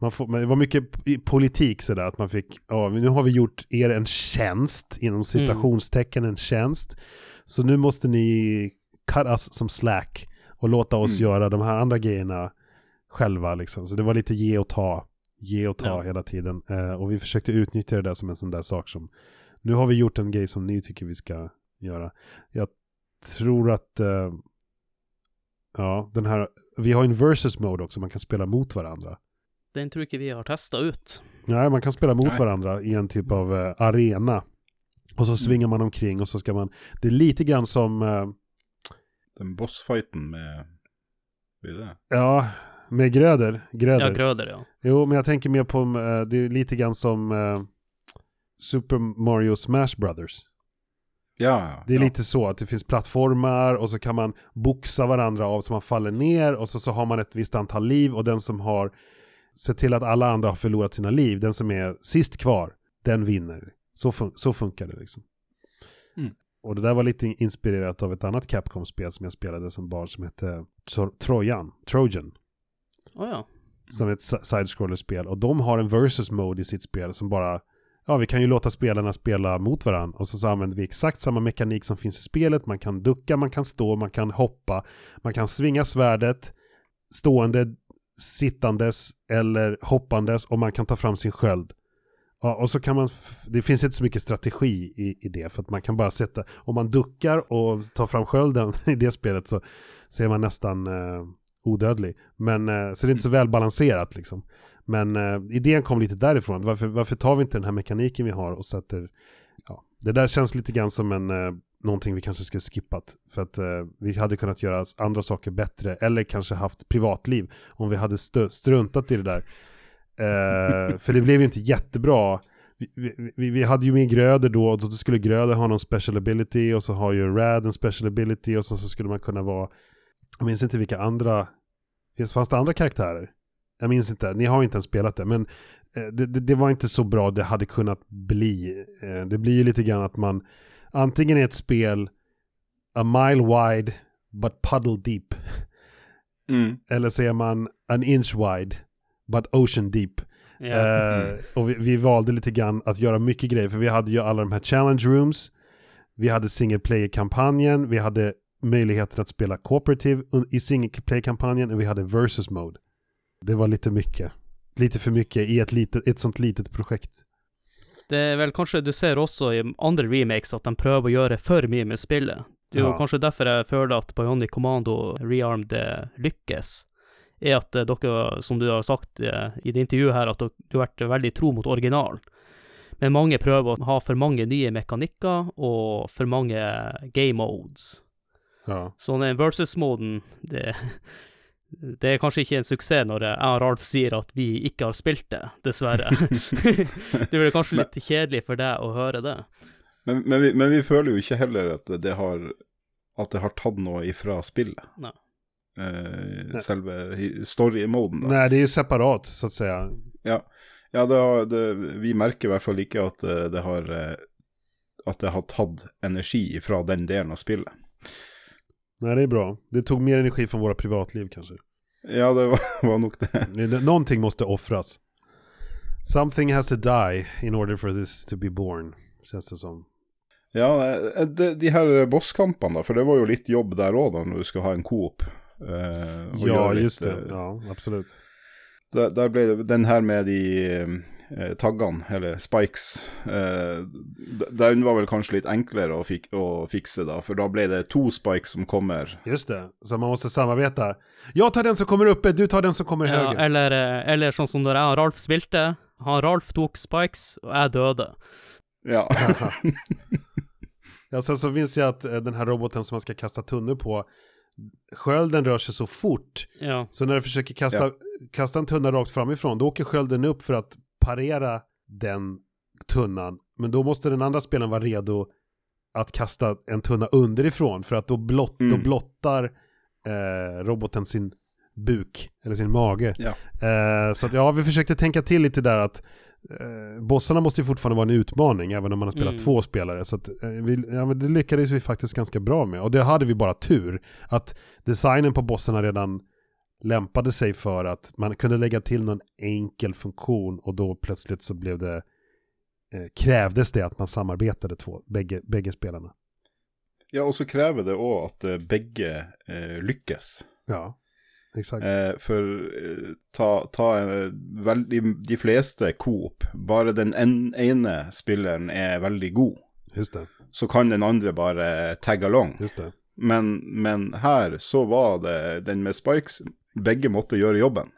Man får, men det var mycket politik sådär, att man fick, ja, nu har vi gjort er en tjänst, inom citationstecken en tjänst. Så nu måste ni cut us som slack och låta oss Mm. göra de här andra grejerna själva liksom. Så det var lite ge och ta, ge och ta Ja. hela tiden. Eh, och vi försökte utnyttja det där som en sån där sak som, nu har vi gjort en grej som ni tycker vi ska göra. Jag tror att, eh, ja, den här, vi har en versus mode också, man kan spela mot varandra. Det tror inte vi har testat ut. Nej, man kan spela mot Nej. varandra i en typ av eh, arena. Och så svingar man omkring och så ska man, det är lite grann som, eh, Den bossfighten med... Vad är det? ja, med gröder. gröder. Ja, gröder ja. Jo, men jag tänker mer på, eh, det är lite grann som eh, Super Mario Smash Brothers. Ja, Det är ja. lite så att det finns plattformar och så kan man boxa varandra av så man faller ner och så, så har man ett visst antal liv och den som har sett till att alla andra har förlorat sina liv, den som är sist kvar, den vinner. Så, fun- så funkar det liksom. Mm. Och det där var lite inspirerat av ett annat Capcom-spel som jag spelade som barn som hette Tro- Trojan, Trojan. Oh, ja. som ett side-scroller-spel. Och de har en versus mode i sitt spel som bara, ja vi kan ju låta spelarna spela mot varandra. Och så, så använder vi exakt samma mekanik som finns i spelet. Man kan ducka, man kan stå, man kan hoppa, man kan svinga svärdet stående, sittandes eller hoppandes och man kan ta fram sin sköld. Ja, och så kan man, det finns inte så mycket strategi i, i det för att man kan bara sätta, om man duckar och tar fram skölden i det spelet så, så är man nästan eh, odödlig. Men, eh, så det är inte så väl balanserat liksom. Men eh, idén kom lite därifrån. Varför, varför tar vi inte den här mekaniken vi har och sätter... Ja, det där känns lite grann som en, eh, någonting vi kanske skulle skippat. För att eh, vi hade kunnat göra andra saker bättre. Eller kanske haft privatliv om vi hade struntat i det där. För det blev ju inte jättebra. vi, vi, vi hade ju med gröder då, och då skulle gröder ha någon special ability och så har ju Rad en special ability och så, så skulle man kunna vara, jag minns inte vilka andra, finns fanns det andra karaktärer? Jag minns inte, ni har inte ens spelat det, men eh, det, det, det var inte så bra det hade kunnat bli. Eh, det blir ju lite grann att man antingen är ett spel a mile wide but puddle deep. Mm. Eller så är man an inch wide but ocean deep. Eh, Mm. och vi, vi valde lite grann att göra mycket grejer, för vi hade ju alla de här challenge rooms, vi hade single player-kampanjen, vi hade möjligheten att spela cooperative i single player-kampanjen och vi hade versus mode. Det var lite mycket. Lite för mycket i ett, litet, ett sånt litet projekt. Det er vel kanskje du ser også i andre remakes at de prøver å gjøre for mye med spillet. Det jo Ja. kanskje derfor jeg føler at Bionic Commando Rearmed eh, lykkes. Er at eh, dere, som du har sagt eh, i det intervjuet her, at dere, du har vært veldig tro mot originalen. Men mange prøver å ha for mange nye mekanikker og for mange game modes. Ja. Så den versus-moden, det, det er kanskje ikke en suksess når jeg og Ralf sier at vi ikke har spilt det, dessverre. det blir kanskje litt kjedelig for deg å høre det. Men, men, vi, men vi føler jo ikke heller at det har, at det har tatt noe ifra spillet. Nei. Eh, Nei. selve story-moden. Nej, det är ju separat så att säga. Ja, ja det har, det, vi merker i hvert fall ikke at eh, det har eh, At det har tatt energi fra den delen av spillet. Nej, det är bra. Det tog mer energi från våra privatliv kanske. Ja, det var, var nok det. Det- Någonting måste offras. Something has to die in order for this to be born, känns det som. Ja, eh, de, de bosskampene, da, for det var jo litt jobb der òg, da, når du skal ha en coop. eh, Ja, just det. eh, Ja, absolut. Der, der ble det den her med de eh, taggene, eller spikes, eh, den var vel kanskje litt enklere å, fik å fikse, da, for da ble det to spikes som kommer. Just det. Så man måste samarbeta. Jag tar den som kommer uppe, du tar den som kommer Ja, höger. eller, eh, eller sånn som når jeg og Ralf spilte. Han Ralf tok spikes, og jeg døde. Ja. Ja, sen så finns det att eh, den här roboten som man ska kasta tunnor på, skölden rör sig så fort. Ja. Så när du försöker kasta, kasta en tunna rakt framifrån, då åker skölden upp för att parera den tunnan. Men då måste den andra spelaren vara redo att kasta en tunna underifrån, för att då, blott, Mm. då blottar eh, roboten sin buk, eller sin mage. ja. Eh, så att, ja, vi försökte tänka till lite där att eh, bossarna måste ju fortfarande vara en utmaning, även om man har spelat Mm. två spelare. Så att, eh, vi, ja, men det lyckades vi faktiskt ganska bra med. Och det hade vi bara tur, att designen på bossarna redan lämpade sig för att man kunde lägga till någon enkel funktion och då plötsligt så blev det eh, krävdes det att man samarbetade två, bägge, bägge spelarna. ja, og så krever det òg at eh, begge eh, lykkes. Ja, exakt. Eh, for eh, ta, ta eh, vel, de, fleste coop, bare den en, ene spilleren er veldig god, Just det, så kan den andre bare tagge along. just det. Men, men her så var det den med spikes, begge måtte gjøre jobben.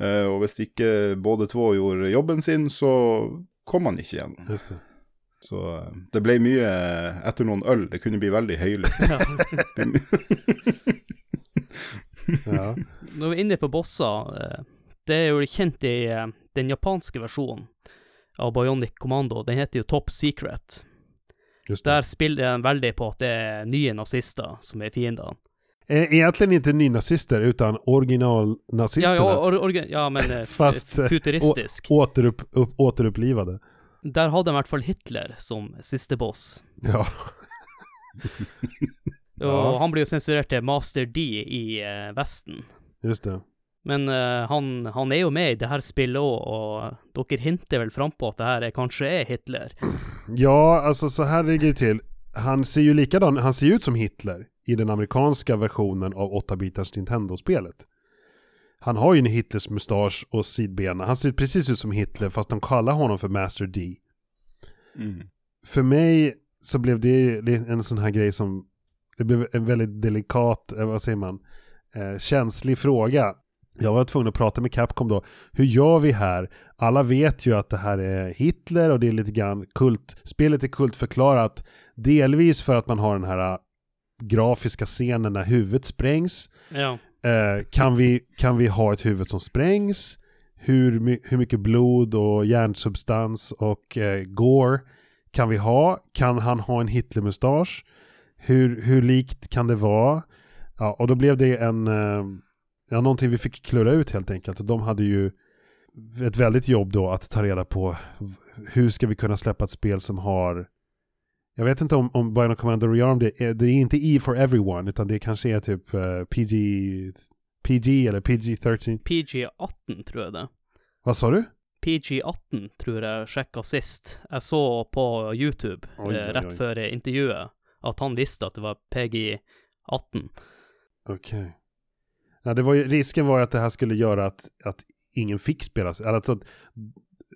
Eh, og hvis ikke både to gjorde jobben sin, så kom man ikke igjen. Just det. Så eh, det ble mye etter noen øl, det kunne bli veldig høylytt. ja. Når vi er inne på bosser, eh, det er jo kjent i eh, den japanske versjonen av Bionic Commando. Den heter jo Top Secret. Der spiller den veldig på at det er nye nazister som er fiendene. Eh, Egentligen inte nynazister utan originalnazisterna. ja, or, or, ja, men eh, Fast, eh, futuristisk. Återupp, upp, återupplivade. Der hadde de i hvert fall Hitler som siste boss. Ja. Og Ja. han blir jo sensurert til Master D i eh, Vesten. Just det. Men eh, han, han er jo med i det her spillet òg, og dere hinter vel frampå at det her er, kanskje er Hitler. Ja, alltså så här ligger det till. Han ser ju likadan, han ser ut som Hitler i den amerikanska versionen av 8-bitars Nintendo-spelet. Han har ju en Hitlers mustasch och sidbena. Han ser precis ut som Hitler fast de kallar honom för Master D. Mm. För mig så blev det en sån här grej som, det blev en väldigt delikat, eh, vad säger man, eh, känslig fråga. Jag var tvungen att prata med Capcom då. Hur gör vi här? Alla vet ju att det här är Hitler och det är lite grann kult. Spelet är kultförklarat. Delvis för att man har den här eh, grafiska scenen när huvudet sprängs. Ja. Eh, kan, vi, kan vi ha ett huvud som sprängs? hur, hur mycket blod och hjärnsubstans och eh, gore kan vi ha? Kan han ha en Hitlermustasch? Hur, hur likt kan det vara? Ja, och då blev det en, eh, ja, någonting vi fick klura ut helt enkelt. De hade ju ett väldigt jobb då att ta reda på hur ska vi kunna släppa ett spel som har jag vet inte om, om Bionic Commando Rearm det är, det är inte E for everyone utan det kanske är typ uh, PG, PG eller PG-13. PG-18 tror jag det. Vad sa du? PG-18 tror jag sjekka sist. Jag såg på YouTube Oj, eh, oj, rett oj. før intervjuet at han visste at det var PG-18. Okej. Ja, det var ju, risken var ju att det här skulle göra att, att ingen fick spela. Eller att, att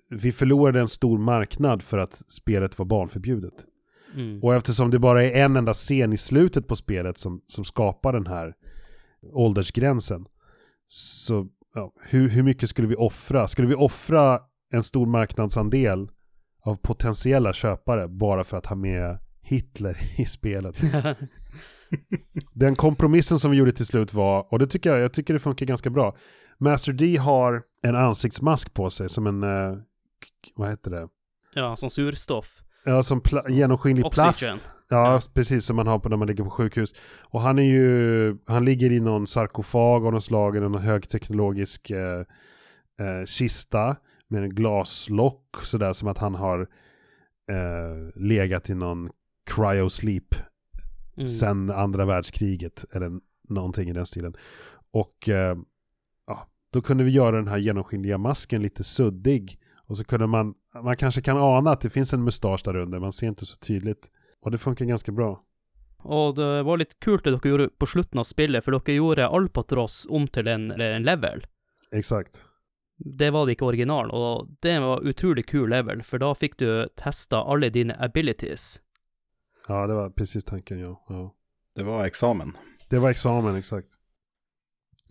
vi förlorade en stor marknad för att spelet var barnförbjudet. Mm. Och eftersom det bara är en enda scen i slutet på spelet som, som skapar den här åldersgränsen. Så ja, hur, hur mycket skulle vi offra? Skulle vi offra en stor marknadsandel av potentiella köpare bara för att ha med Hitler i spelet? Den kompromissen som vi gjorde till slut var, och det tycker jag, jag tycker det funkar ganska bra. Master D har en ansiktsmask på sig som en, eh, vad heter det? ja, sånn surstoff. Ja, som pla- genomskinlig Oxygen. plast. Ja, precis som man har på när man ligger på sjukhus. Och han är ju, han ligger i någon sarkofag av något slag, i någon högteknologisk eh, eh, kista med en glaslock, sådär som att han har eh, legat i någon cryosleep Mm. sen andra världskriget, eller någonting i den stilen. Och eh, ja, då kunde vi göra den här genomskinliga masken lite suddig. Och så kunde man, man kanske kan ana att det finns en mustasch där under, man ser inte så tydligt. Och det funkar ganska bra. Og det var litt kult det dere gjorde på slutten av spillet, for dere gjorde Alpatros om til en, en level. Exakt. Det var det ikke originalen, og det var utrolig kul level, for da fikk du testa alle dine abilities. Ja, det var precis tanken, ja. ja. Det var examen. Det var examen, exakt.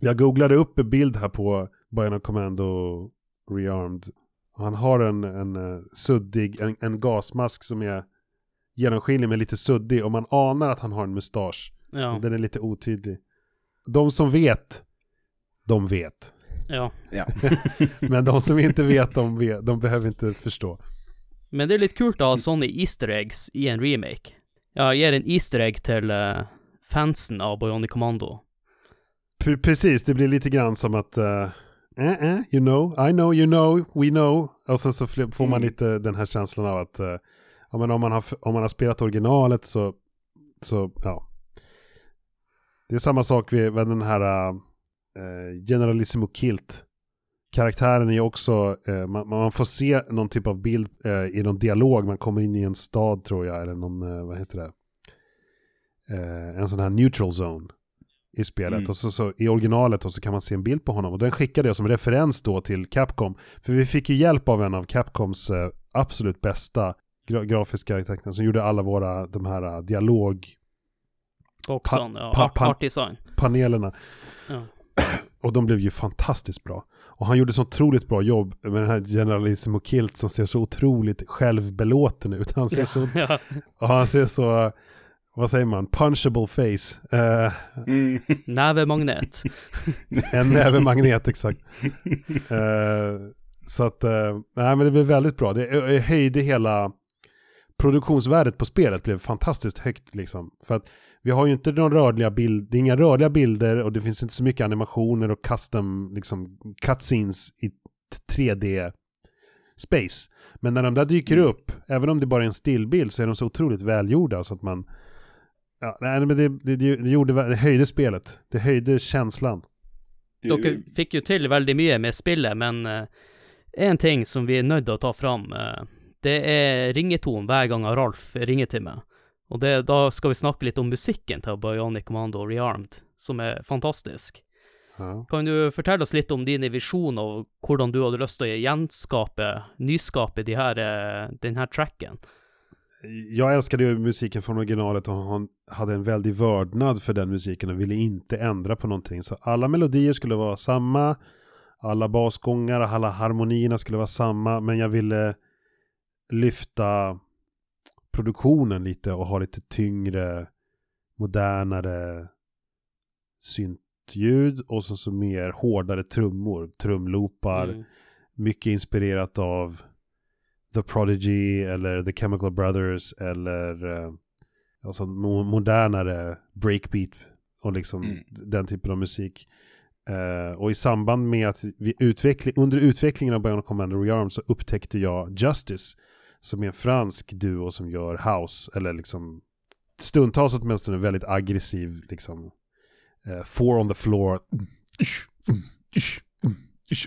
Jag googlade upp en bild här på Bionic Commando Rearmed. Han har en, en eh, suddig, en, en gasmask som är genomskinlig men lite suddig och man anar att han har en mustasch. Ja. Den är lite otydlig. De som vet, de vet. ja. Ja. Men de som inte vet, de, vet, de behöver inte förstå. Men det er litt kult å ha sånne easter eggs i en remake. Ja, gir en easter egg til eh, fansen av Bionic Commando. P- precis, det blir lite grann som att eh, eh, eh, you know, I know, you know, we know. Och sen så får man Mm. lite den här känslan av att eh, ja, men om, man har, om man har spelat originalet så, så ja. Det är samma sak med, den här eh, Generalissimo Kilt. Karaktären är också, eh, man, man får se någon typ av bild eh, i någon dialog, man kommer in i en stad tror jag, eller någon, eh, vad heter det? Eh, en sån här neutral zone i spelet. Mm. Och så, så i originalet och så kan man se en bild på honom. Och den skickade jag som referens då till Capcom. För vi fick ju hjälp av en av Capcoms eh, absolut bästa gra grafiska tecknare som gjorde alla våra, de här eh, dialogpanelerna. Boxene, ja. pa- pa- art design. Ja. Och de blev ju fantastiskt bra. Och han gjorde så otroligt bra jobb med den här Generalissimo Kilt som ser så otroligt självbelåten ut. Han ser så, ja. och han ser så, vad säger man, punchable face. Eh, Mm. Nävemagnet. En näve magnet, exakt. Eh, så att, eh, nej men det blev väldigt bra. Det ö- höjde hela produktionsvärdet på spelet blev fantastiskt högt liksom. För att vi har ju inte några rörliga bilder, det är inga rörliga bilder och det finns inte så mycket animationer och custom, liksom cutscenes i t- 3D space. Men när de där dyker upp, även om det bara är en stillbild så är de så otroligt välgjorda så att man Ja, nej, men det, det, det, gjorde, det höjde spelet. Det höjde känslan. Dere fikk jo til veldig mye med spillet, men eh, en ting som vi er nødt til å ta fram, eh, det er ringetonen hver gang Ralf ringer til meg. Og det, da skal vi snakke litt om musikken til Bionic Commando Rearmed, som er fantastisk. Ja. Kan du fortelle oss litt om dine visjoner og hvordan du hadde lyst til å gjenskape, nyskape de her, eh, den her tracken? Jag älskade ju musiken från originalet och han hade en väldig vördnad för den musiken och ville inte ändra på någonting. Så alla melodier skulle vara samma, alla basgångar, alla harmonierna skulle vara samma, men jag ville lyfta produktionen lite och ha lite tyngre, modernare syntljud och så, så mer hårdare trummor, trumloopar, Mm. mycket inspirerat av The Prodigy eller The Chemical Brothers eller eh, alltså mo- modernare breakbeat och liksom Mm. den typen av musik. Eh, och i samband med att vi utveckling, under utvecklingen av Bionic Commander Rearm så upptäckte jag Justice som är en fransk duo som gör house eller liksom stundtals åtminstone väldigt aggressiv liksom eh, four on the floor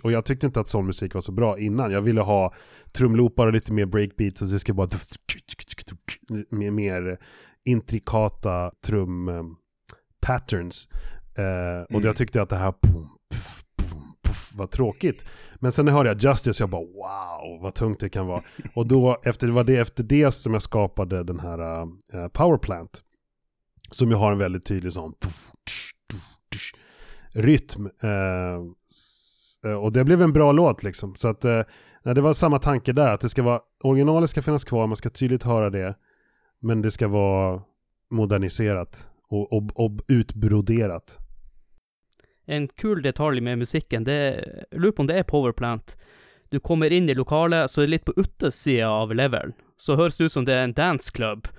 och jag tyckte inte att sån musik var så bra innan. Jag ville ha trumloopar och lite mer breakbeat och det ska vara med mer intrikata trum eh, patterns. Eh, och Mm. jag tyckte att det här pum, vad tråkigt. Men sen när jag hörde jag Justice, jag bara wow, vad tungt det kan vara. Och då, efter, det var det efter det som jag skapade den här eh, uh, Powerplant. Som ju har en väldigt tydlig sån rytm. Uh, och det blev en bra låt liksom. Så att uh, nej, det var samma tanke där, att det ska vara, originalet ska finnas kvar, man ska tydligt höra det. Men det ska vara moderniserat och, och, och utbroderat. En kul detalj med musikken, det er, lurer på om det er Powerplant. Du kommer inn i lokalet, så er det litt på utsida av levelen. Så høres det ut som det er en danceklubb.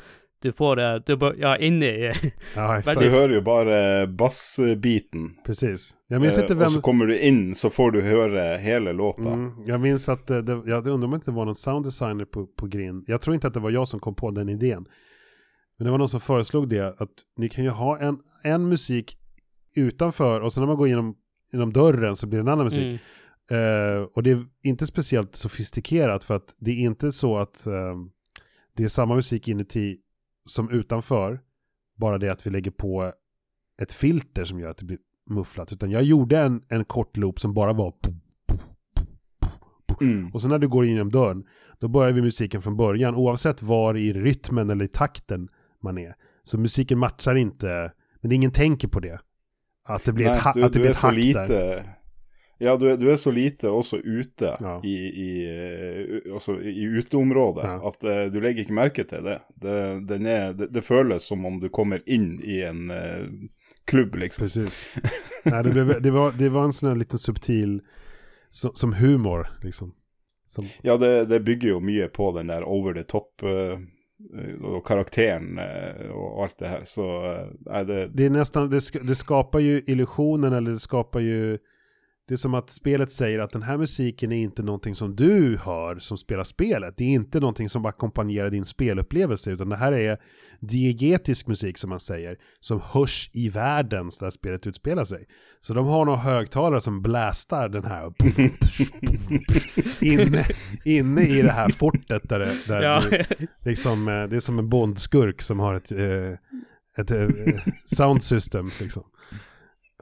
Du får eh, du, Ja, inni Ja, du hører jo bare bassbiten. Precis. Jag minns Eh, inte vem... så kommer du inn, så får du høre hele låta. Mm, jag minns att eh, det, jag undrar om det inte var någon sound designer på, på Grind. Jag tror inte att det var jag som kom på den idén. Men det var någon som föreslog det, att ni kan ju ha en, en musik utanför och sen när man går genom, genom dörren så blir det en annan musik. Mm. Eh, och det är inte speciellt sofistikerat för att det är inte så att eh, det är samma musik inuti som utanför. Bara det att vi lägger på ett filter som gör att det blir mufflat. Utan jag gjorde en, en kort loop som bara var Mm. och sen när du går in genom dörren, då börjar vi musiken från början, oavsett var i rytmen eller i takten man är. Så musiken matchar inte, men ingen tänker på det. Att det blir Nej, ett, ha- du, att det du blir ett så hack lite där. Ja, du du er så lite også ute Ja. i, i, eh, altså, i uteområdet Ja. at eh, du legger ikke merke til det. Det, den er, det. det føles som om du kommer inn i en eh, klubb, liksom. Precis. Nej, det, blev, det, var, det var en sån här liten subtil, som, som humor liksom. Som, Ja, det, det bygger jo mye på den der over the top eh, Eh, och karaktären eh, och allt det här. Så äh, det det är nästan, det, sk- det skapar ju illusionen eller det skapar ju det är som att spelet säger att den här musiken är inte någonting som du hör som spelar spelet. Det är inte någonting som ackompanjerar din spelupplevelse, utan det här är diegetisk musik som man säger, som hörs i världen där spelet utspelar sig. Så de har några högtalare som blastar den här inne, inne i det här fortet där, det- där Ja. du, liksom, eh, det är som en bondskurk som har ett, eh, ett eh, sound system liksom.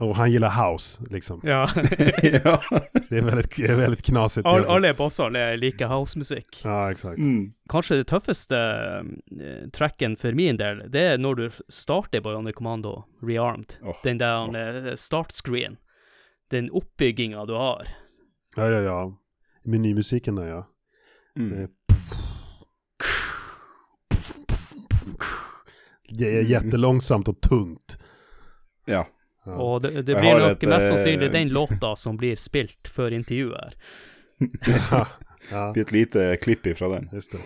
Och han gillar house liksom. ja. ja. Det är väldigt, det är väldigt knasigt. Alle bossene liker housemusikk. Ja, exakt. Mm. Kanskje det tøffeste eh, tracken for min del, det er når du starter Bionic Commando rearmed. Åh, Den der eh, startscreen. Den oppbygginga du har. Ja, ja, ja. Menymusiken där ja. Mm. Det är jättelångsamt och tungt. Ja. Ja. Og det, det blir har nok et, eh, mest sannsynlig den låta som blir spilt før intervjuet her. ja, ja, Blir et lite klipp ifra den. just det.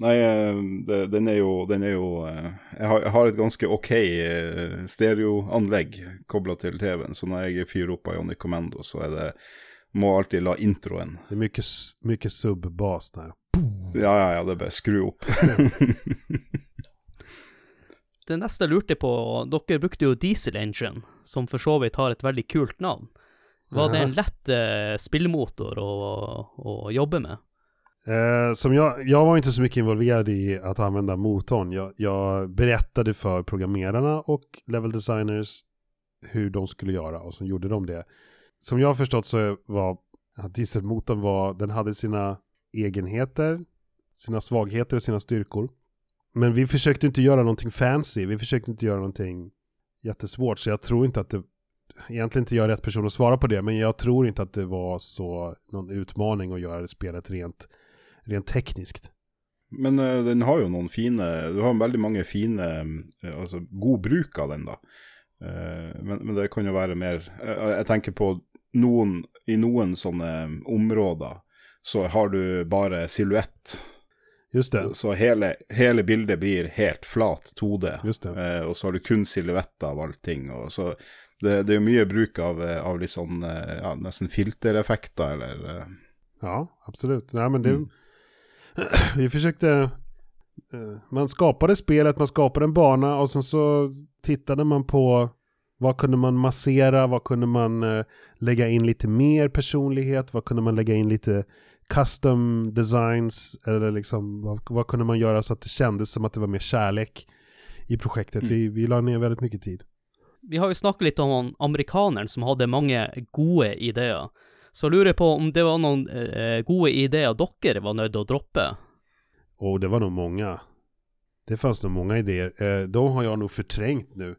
Nei, eh, det, den er jo, den er jo eh, jeg, har, jeg har et ganske ok eh, stereoanlegg kobla til TV-en, så når jeg fyrer opp Ionic Commando, så er det Må alltid la introen Det är mycket, mycket subbas där. Ja, ja, ja, det er bare skru opp. Det neste jeg lurte på, dere brukte jo Diesel Engine, som for så vidt har et veldig kult navn. Var det en lett eh, spillmotor å, å jobbe med? Eh, som jag, jag var inte så mycket involverad i att använda motorn. Jag, jag berättade för programmerarna och level designers hur de skulle göra och så gjorde de det. Som jag har förstått så var att dieselmotorn var, den hade sina egenheter, sina svagheter och sina styrkor. Men vi försökte inte göra någonting fancy, vi försökte inte göra någonting jättesvårt, så jag tror inte att det, egentligen inte jag är rätt person att svara på det, men jag tror inte att det var så någon utmaning att göra det spelet rent, rent tekniskt. Men uh, den har ju någon fin, eh, Du har väldigt många fina, uh, eh, alltså god bruk av den, då. Uh, men, men det kan ju vara mer jag tänker på någon, i någon sånne område, så har du bara silhuett. Just det. Så hele, hele bildet blir helt flat 2D. Just det. Eh, og så har du kun silhuetter av allting. Og så det, det jo mye bruk av, eh, av eh, ja, nesten filtereffekter, eller eh, Ja, absolut. Nej, men det, Mm. Vi försökte... Man skapade spelet, man skapade en bana och sen så tittade man på vad kunde man massera, vad kunde man lägga in lite mer personlighet, vad kunde man lägga in lite custom designs, eller liksom vad, vad kunde man göra så att det kändes som att det var mer kärlek i projektet. Mm. Vi, vi la ner väldigt mycket tid. Vi har jo snakket litt om han amerikaneren som hadde mange gode ideer. Så lurer på om det var noen eh, gode ideer dere var til å droppe? Och det var nog många. Det fanns nog många idéer. Eh, de har jag nog förträngt nu.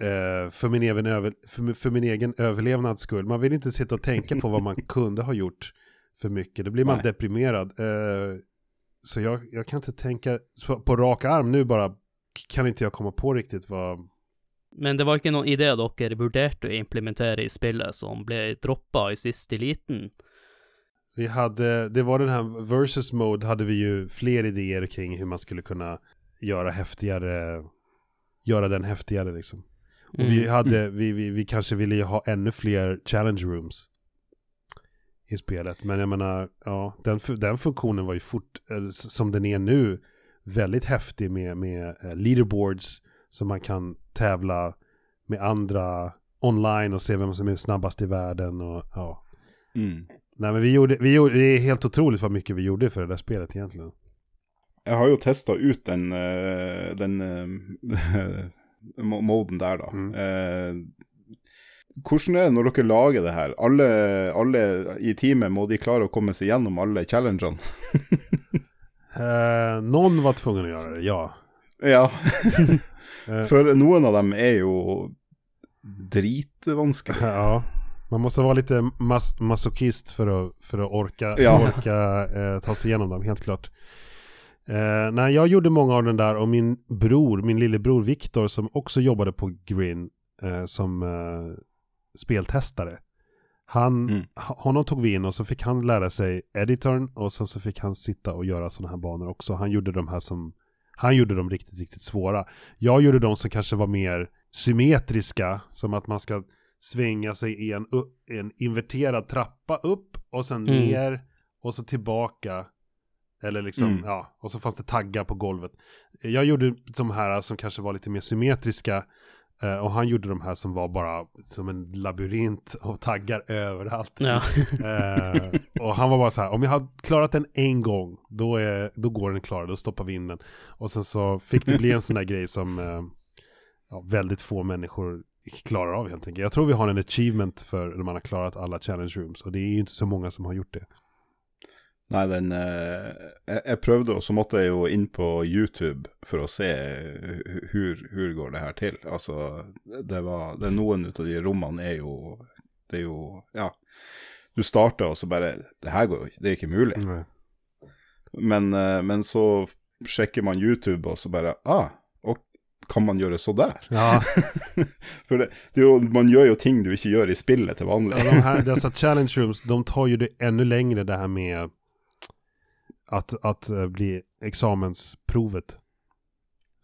Eh, för, min egen över, för, för min egen överlevnads skull. Man vill inte sitta och tänka på vad man kunde ha gjort för mycket. Då blir man Nej. deprimerad. Eh, så jag, jag kan inte tänka på, på rak arm nu bara. Kan inte jag komma på riktigt vad... Men det var ikke noen idé dere vurderte å implementere i spillet som ble droppa i siste liten? Vi hade, det var den här versus mode hade vi ju fler idéer kring hur man skulle kunna göra häftigare, göra den häftigare liksom. Och vi Mm. hade, vi, vi, vi kanske ville ju ha ännu fler challenge rooms i spelet. Men jag menar, ja, den, den funktionen var ju fort, eh, som den är nu, väldigt häftig med, med eh, leaderboards som man kan tävla med andra online och se vem som är snabbast i världen och ja. mm. Nej men vi gjorde, vi gjorde, det är helt otroligt vad mycket vi gjorde för det där spelet egentligen. Jeg har jo testa ut den, eh, den mo- moden der, da. Mm. Hvordan er det når dere lager det her? Alle, alle i teamet, må de klare å komme seg gjennom alle challengene? Eh, någon var tvungen att göra det, ja. ja, Eh, for noen av dem er jo dritvanskelig. ja. Man måste vara lite mas masochist för att, för att orka, Ja. orka eh, ta sig igenom dem, helt klart. Eh, nej, jag gjorde många av den där och min bror, min lillebror Viktor som också jobbade på Grin eh, som eh, speltestare. Han, Mm. honom tog vi in och så fick han lära sig editorn och sen så fick han sitta och göra sådana här banor också. Han gjorde de här som, han gjorde dem riktigt, riktigt svåra. Jag gjorde de som kanske var mer symmetriska, som att man ska svänga sig i en, en inverterad trappa upp och sen Mm. ner och så tillbaka. Eller liksom, Mm. ja, och så fanns det taggar på golvet. Jag gjorde de här som kanske var lite mer symmetriska. Eh, Och han gjorde de här som var bara som en labyrint och taggar överallt. Ja. Eh, och han var bara så här, om jag har klarat den en gång, då, är, då går den klar, då stoppar vi in den. Och sen så fick det bli en sån där grej som eh, ja, väldigt få människor klarar av helt enkelt. Jag tror vi har en achievement för när man har klarat alla challenge rooms, och det är ju inte så många som har gjort det. Nei, den eh, jeg, jeg prøvde, og så måtte jeg jo inn på YouTube for å se hvor går det her til. Altså, det var det Noen av de rommene er jo Det er jo Ja. Du starter, og så bare Det her går jo ikke, det er ikke mulig. Men, eh, men så sjekker man YouTube, og så bare Ah, og kan man gjøre så der? Ja, For det, det jo, man gjør jo ting du ikke gjør i spillet til vanlig. ja, de här, dessa challenge rooms, de tar ju det ännu längre det här med att, att eh, bli examensprovet.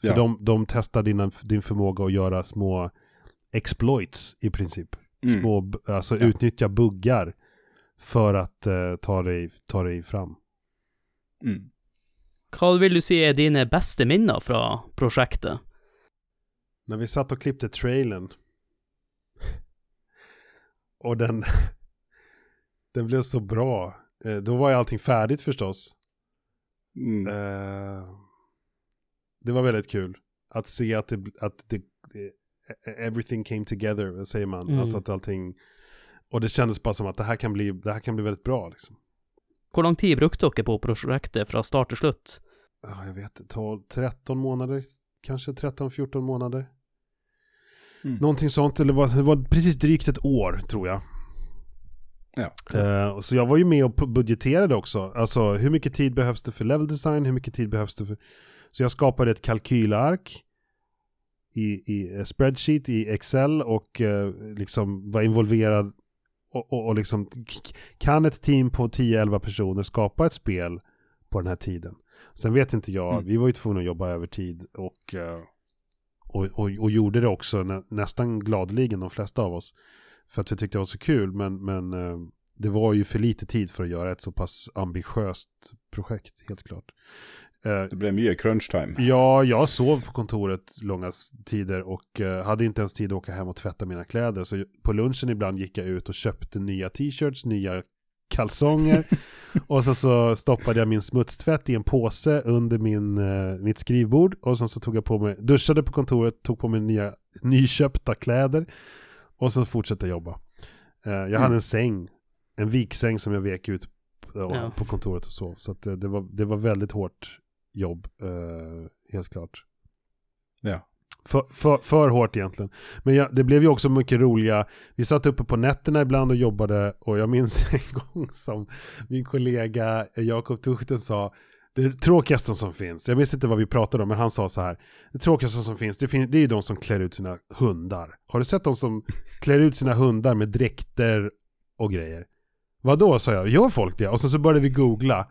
För Ja. de, de testar din, din förmåga att göra små exploits i princip. Mm. Små, alltså Ja. utnyttja buggar för att eh, ta, dig, ta dig fram. Mm. Hva vil du si er dine beste minner fra prosjektet? När vi satt och klippte trailern och den, den blev så bra. Eh, då var ju allting färdigt förstås. Mm. Eh, det var väldigt kul att se att det, att det, det everything came together, säger man? Mm. Alltså att allting, och det kändes bara som att det här kan bli, det här kan bli väldigt bra liksom. Hvor lang tid brukte dere på prosjektet fra start til slutt? Ja, jag vet, 12, 13 månader, kanske 13-14 månader. Mm. Någonting sånt, eller var, det var precis drygt ett år tror jag. Ja. Eh, så jag var ju med och budgeterade också. Alltså hur mycket tid behövs det för level design, hur mycket tid behövs det för... Så jag skapade ett kalkylark i, i eh, spreadsheet i Excel och eh, liksom var involverad och, och, och liksom, kan ett team på 10-11 personer skapa ett spel på den här tiden? Sen vet inte jag, mm. vi var ju tvungna att jobba över tid och, eh, och, och, och gjorde det också nä, nästan gladeligen de flesta av oss. För att vi tyckte det var så kul, men, men eh, det var ju för lite tid för att göra ett så pass ambitiöst projekt, helt klart. Eh, det blev mycket crunch time. Ja, jag sov på kontoret långa tider och hade inte ens tid att åka hem och tvätta mina kläder. Så på lunchen ibland gick jag ut och köpte nya t-shirts, nya kalsonger. och så, så stoppade jag min smutstvätt i en påse under min, eh, mitt skrivbord. Och sen så tog jag på mig, duschade på kontoret, tog på mig nya nyköpta kläder. Och så fortsatte jag jobba. Eh, jag mm. hade en säng, en viksäng som jag vek ut på, ja. på kontoret och sov. Så det, det, var, det var väldigt hårt jobb, eh, helt klart. Ja. För, för, för, hårt egentligen. Men ja, det blev ju också mycket roliga, vi satt uppe på nätterna ibland och jobbade och jag minns en gång som min kollega Jakob Tuchten sa det tråkigaste som finns, jag minns inte vad vi pratade om men han sa så här Det tråkigaste som finns, det, fin det är ju de som klär ut sina hundar. Har du sett de som klär ut sina hundar med dräkter och grejer? Vadå sa jag, gör folk det? Och sen så började vi googla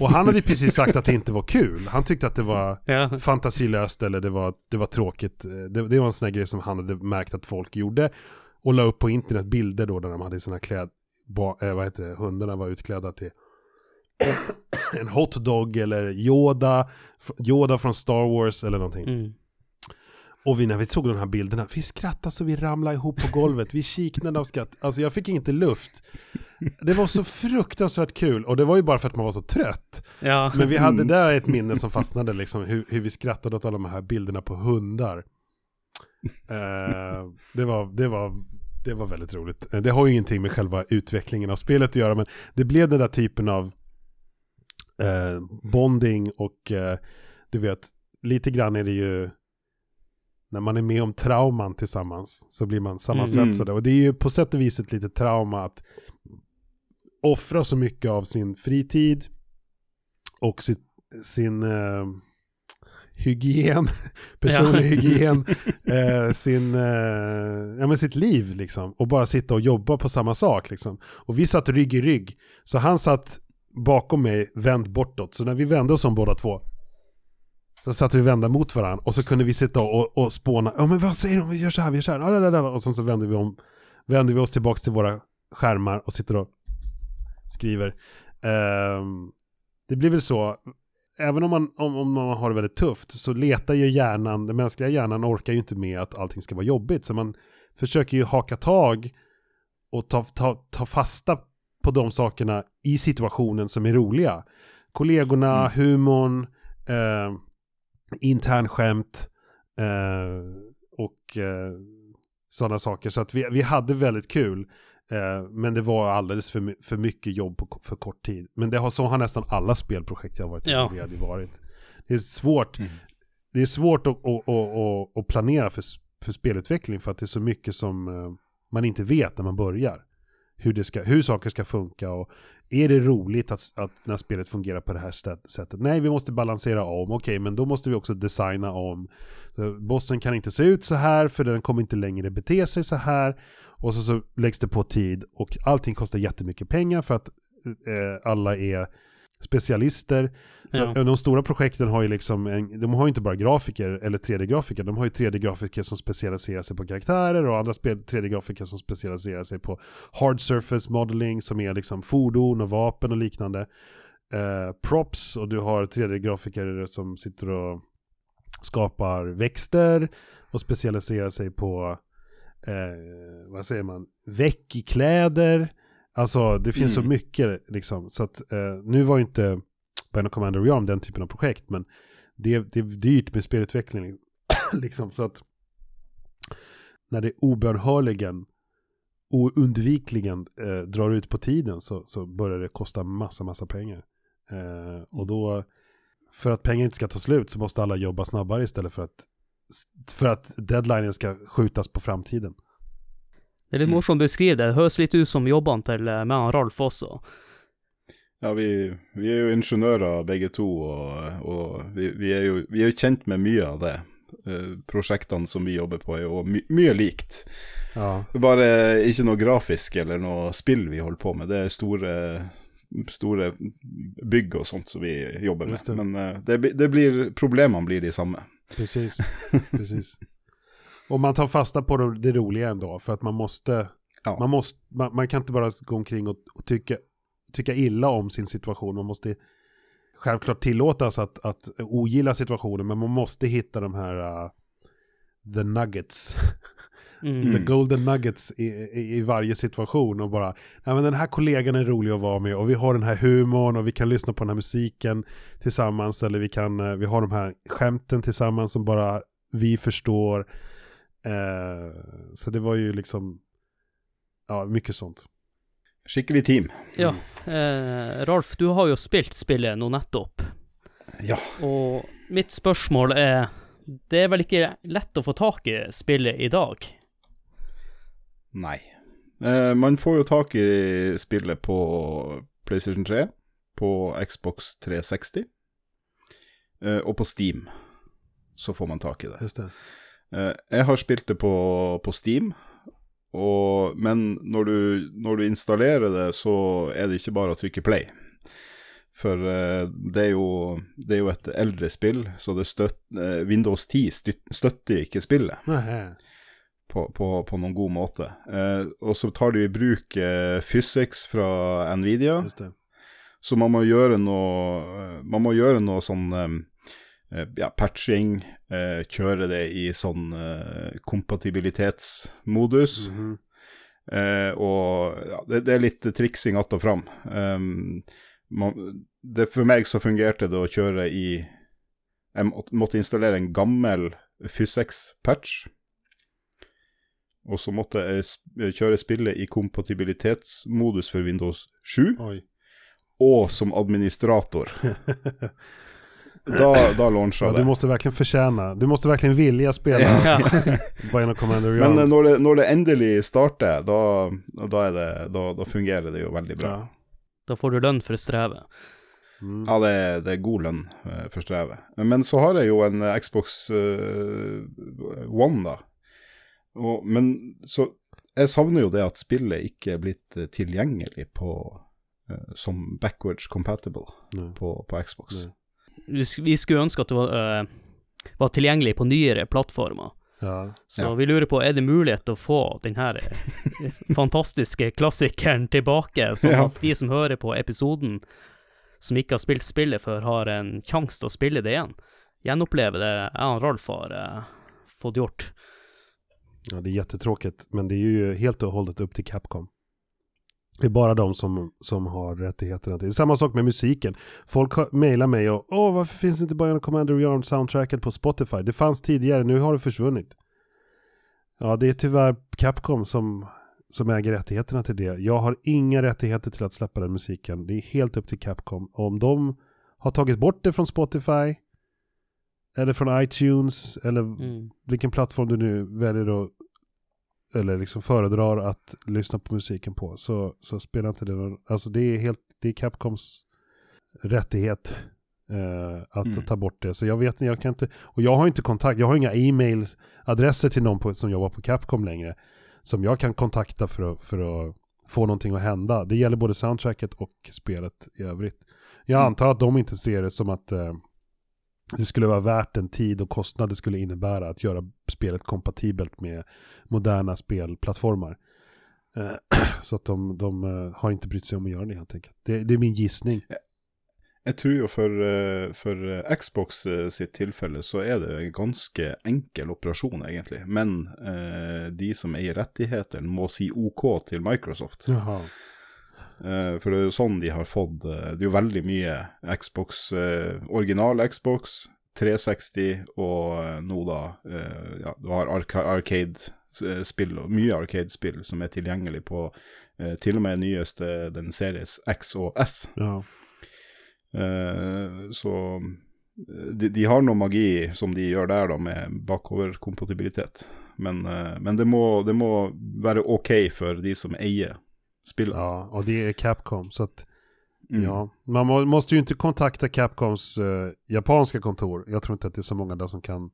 och han hade precis sagt att det inte var kul. Han tyckte att det var ja. fantasilöst eller det var, det var tråkigt. Det, det var en sån här grej som han hade märkt att folk gjorde. Och la upp på internet bilder då där de hade sina kläd... Ba, äh, vad heter det? Hundarna var utklädda till en hotdog eller Yoda. Yoda från Star Wars eller någonting. Mm. Och vi när vi såg de här bilderna, vi skrattade så vi ramlade ihop på golvet, vi kiknade av skratt. Alltså jag fick inte luft. Det var så fruktansvärt kul och det var ju bara för att man var så trött. Ja. Men vi hade mm. där ett minne som fastnade liksom, hur, hur vi skrattade åt alla de här bilderna på hundar. Uh, det, var, det, var, det var väldigt roligt. Det har ju ingenting med själva utvecklingen av spelet att göra, men det blev den där typen av uh, bonding och uh, du vet, lite grann är det ju när man är med om trauman tillsammans så blir man sammansvetsade. Mm. Och det är ju på sätt och vis ett litet trauma att offra så mycket av sin fritid och sitt, sin eh, hygien, personlig ja. hygien, eh, sin, eh, ja, men sitt liv liksom. Och bara sitta och jobba på samma sak liksom. Och vi satt rygg i rygg. Så han satt bakom mig vänd bortåt. Så när vi vände oss om båda två så satt vi vända mot varandra och så kunde vi sitta och, och spåna. Ja men vad säger de? Vi gör så här, vi gör så här. Och sen så vände vi, om, vände vi oss tillbaka till våra skärmar och sitter och skriver. Ehm, det blir väl så. Även om man, om, om man har det väldigt tufft så letar ju hjärnan, den mänskliga hjärnan orkar ju inte med att allting ska vara jobbigt. Så man försöker ju haka tag och ta, ta, ta fasta på de sakerna i situationen som är roliga. Kollegorna, mm. humorn, eh, internskämt eh, och eh, sådana saker. Så att vi, vi hade väldigt kul. Eh, men det var alldeles för, för mycket jobb på för kort tid. Men det har, så har nästan alla spelprojekt jag varit involverad ja. i varit. Det är svårt, mm. det är svårt att, att, att, att, planera för, för spelutveckling för att det är så mycket som eh, man inte vet när man börjar. Hur, det ska, hur saker ska funka och är det roligt att, att när spelet fungerar på det här sättet? Nej, vi måste balansera om. Okej, okay, men då måste vi också designa om. Så bossen kan inte se ut så här, för den kommer inte längre bete sig så här. Och så, så läggs det på tid och allting kostar jättemycket pengar för att eh, alla är specialister. Så ja. De stora projekten har ju liksom, en, de har ju inte bara grafiker eller 3D-grafiker, de har ju 3D-grafiker som specialiserar sig på karaktärer och andra 3D-grafiker som specialiserar sig på hard surface modeling som är liksom fordon och vapen och liknande. Eh, props och du har 3D-grafiker som sitter och skapar växter och specialiserar sig på eh, vad säger man, väck i kläder. Alltså det finns mm. så mycket liksom. Så att eh, nu var ju inte Band Commander Realm den typen av projekt. Men det, det är dyrt med spelutveckling. liksom så att när det obönhörligen oundvikligen eh, drar ut på tiden så, så börjar det kosta massa, massa pengar. Eh, och då, för att pengar inte ska ta slut så måste alla jobba snabbare istället för att, för att deadlinen ska skjutas på framtiden. Det är litt morsomt beskrivet. Det høres litt ut som jobbene til eh, meg og Ralf også. Ja, vi, vi, er jo ingeniører begge to, og, og vi, vi, er jo, vi, jo, kjent med mye av det. eh, prosjektene som vi jobber på, er jo my mye likt. Ja. Det er bare ikke noe grafisk eller noe spill vi holder på med. Det er store, store bygg og sånt som vi jobber Just med. det. Men eh, det, blir- det blir, problemene blir de samme. Precis, precis. Och man tar fasta på det, det roliga ändå, för att man måste, Ja. man, måste man, man kan inte bara gå omkring och, och tycka, tycka illa om sin situation, man måste självklart tillåtas att, att ogilla situationen, men man måste hitta de här uh, the nuggets, Mm. the golden nuggets i, i, i varje situation och bara, nej men den här kollegan är rolig att vara med och vi har den här humorn och vi kan lyssna på den här musiken tillsammans eller vi kan, eh, vi har de här skämten tillsammans som bara vi förstår. Eh, så det var ju liksom, ja mycket sånt. Skikkelig team. Ja, eh, Ralf, du har jo spilt spillet nå nettopp. Ja. Og mitt spørsmål er Det er vel ikke lett å få tak i spillet i dag? Nei. Eh, man får jo tak i spillet på PlayStation 3, på Xbox 360 eh, og på Steam. Så får man tak i det. Just det. Eh, jeg har spilt det på, på Steam, og, men når du, når du installerer det, så er det ikke bare å trykke play. For eh, det, er jo, det er jo et eldre spill, så det støt, eh, Windows 10 støt, støtter ikke spillet på, på, på noen god måte. Eh, og så tar du i bruk physics fra Nvidia, så man må gjøre noe, man må gjøre noe sånn eh, ja, patching, eh, kjøre det i sånn eh, kompatibilitetsmodus. Mhm. Eh, og ja, det, det er litt triksing att og fram. Um, man, det, for meg så fungerte det å kjøre i Jeg må, måtte installere en gammel Fysex-patch. Og så måtte jeg sp kjøre spillet i kompatibilitetsmodus for Windows 7, Oj. og som administrator. Da, da launcha Ja, det. du måste verkligen förtjäna, du måste verkligen vilja spela. Bionic Commander Men eh, når det, når det endelig starter, da, da, er det, da, da fungerer det jo veldig bra. Ja. Da får du lønn for strevet. Mm. Ja, det, er- det er god lønn eh, for strevet. Men så har jeg jo en eh, Xbox eh, One, da. Og, men så Jeg savner jo det at spillet ikke er blitt eh, tilgjengelig på eh, som backwards compatible på, på Xbox. Nej. Vi sk- Vi skulle ønske at det var, eh, var tilgjengelig på nyere plattformer. Ja. Så Ja. vi lurer på, er det mulighet til å få den her eh, fantastiske klassikeren tilbake, sånn Ja. at de som hører på episoden, som ikke har spilt spillet før, har en sjanse til å spille det igjen? Gjenoppleve det jeg og Ralf har eh, fått gjort. ja, det är jättetråkigt, men det är ju helt och hållet upp till Capcom. Det är bara de som, som har rättigheterna till. Samma sak med musiken. Folk mejlar mig och åh varför finns inte Bionic Commander Beyond soundtracket på Spotify? Det fanns tidigare, nu har det försvunnit. Ja, det är tyvärr Capcom som, som äger rättigheterna till det. Jag har inga rättigheter till att släppa den musiken. Det är helt upp till Capcom. Om de har tagit bort det från Spotify eller från iTunes eller Mm. vilken plattform du nu väljer att eller liksom föredrar att lyssna på musiken på så, så spelar inte det någon, alltså det är helt, det är Capcoms rättighet eh, att Mm. ta bort det. Så jag vet inte, jag kan inte, och jag har inte kontakt, jag har inga e-mail-adresser till någon på, som jobbar på Capcom längre som jag kan kontakta för att, för att få någonting att hända. Det gäller både soundtracket och spelet i övrigt. Jag Mm. antar att de inte ser det som att eh, det skulle vara värt den tid och kostnad det skulle innebära att göra spelet kompatibelt med moderna spelplattformar. Eh, Så att de, de eh, har inte brytt sig om att göra det helt enkelt. Det, det är min gissning. Jeg tror jo for, eh, for eh, Xbox eh, sitt tilfelle så er det en ganske enkel operasjon, egentlig. Men eh, de som eier rettighetene, må si OK til Microsoft. Jaha. Eh, for det er jo sånn de har fått eh, Det er jo veldig mye Xbox, eh, original Xbox, 360 og nå da Ja, du har arca Arcade-spill, og mye Arcade-spill som er tilgjengelig på til og med nyeste den series X og S. Ja. Så de, de har noe magi som de gjør der, da, med bakoverkompatibilitet. Men, men det, må, det må være ok for de som eier spillet. ja, och det är Capcom. Så att, Mm. ja. Man må, måste ju inte kontakta Capcoms eh, japanska kontor. Jag tror inte att det är så många där som kan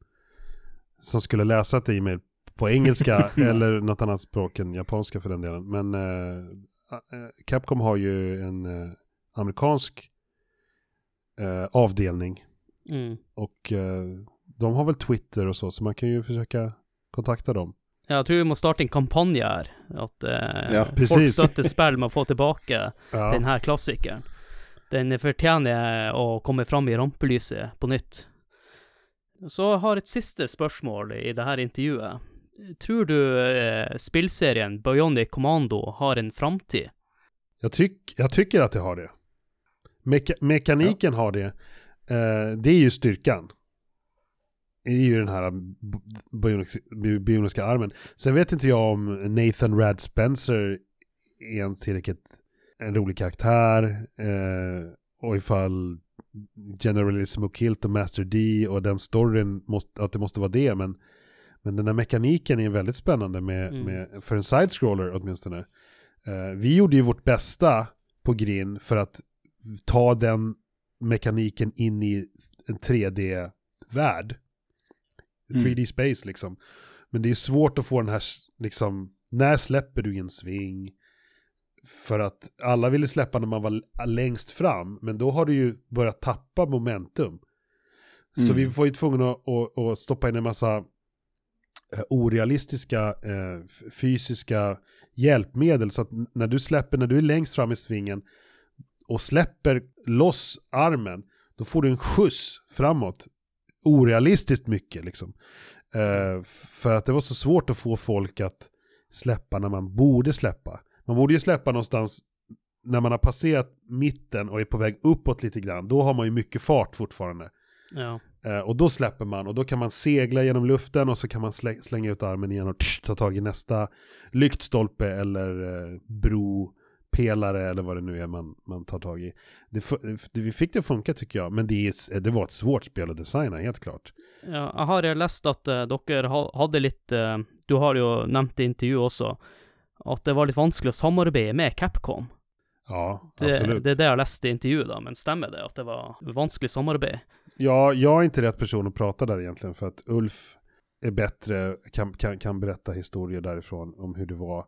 som skulle läsa ett e-mail på engelska eller något annat språk än japanska för den delen. Men eh, eh, Capcom har ju en eh, amerikansk eh, avdelning Mm. och eh, de har väl Twitter och så, så man kan ju försöka kontakta dem. Jag tror vi måste starta en kampanj här. Att eh, Ja, folk stöttar spel med att få tillbaka Ja. den här klassikern. Den förtjänar att komma fram i rampelyset på nytt. Så jag har ett sista spörsmål i det här intervjuet. Tror du eh, spelserien Bionic Commando har en framtid? Jag, tyck, jag tycker att det har det. Meka, mekaniken har det. Eh, det är ju styrkan. Är ju den här bioniska, bi- bioniska armen. Sen vet inte jag om Nathan Rad Spencer är en tillräckligt en rolig karaktär. Eh, och ifall Generalismo Kilt och Master D och den storyn, måste, att det måste vara det. Men, men den här mekaniken är väldigt spännande med, Mm. med, för en side-scroller åtminstone. Eh, vi gjorde ju vårt bästa på Grin för att ta den mekaniken in i en 3D-värld. Mm. 3D space liksom. Men det är svårt att få den här, liksom, när släpper du i en sving? För att alla ville släppa när man var längst fram, men då har du ju börjat tappa momentum. Så Mm. vi var ju tvungna att, att, att stoppa in en massa eh, orealistiska eh, fysiska hjälpmedel. Så att när du släpper, när du är längst fram i svingen och släpper loss armen, då får du en skjuts framåt. Orealistiskt mycket liksom. F- för att det var så svårt att få folk att släppa när man borde släppa. Man borde ju släppa någonstans när man har passerat mitten och är på väg uppåt lite grann. Då har man ju mycket fart fortfarande. Ja. Eh, och då släpper man och då kan man segla genom luften och så kan man slä- slänga ut armen igen och tsch, ta tag i nästa lyktstolpe eller eh, bro, pelare eller vad det nu är man, man tar tag i. Det, det, vi fick det att funka tycker jag, men det, är, det var ett svårt spel att designa, helt klart. Ja, jeg har lest at uh, dere ha, hadde litt eh, Du har jo nevnt i intervjuet også at det var litt vanskelig å samarbeide med Capcom. Ja, Det, absolut. det er det har lest i intervjuet, da, men stemmer det at det var vanskelig samarbeid? Ja, jag är inte rätt person att prata där egentligen för att Ulf är bättre, kan, kan, kan berätta historier därifrån om hur det var.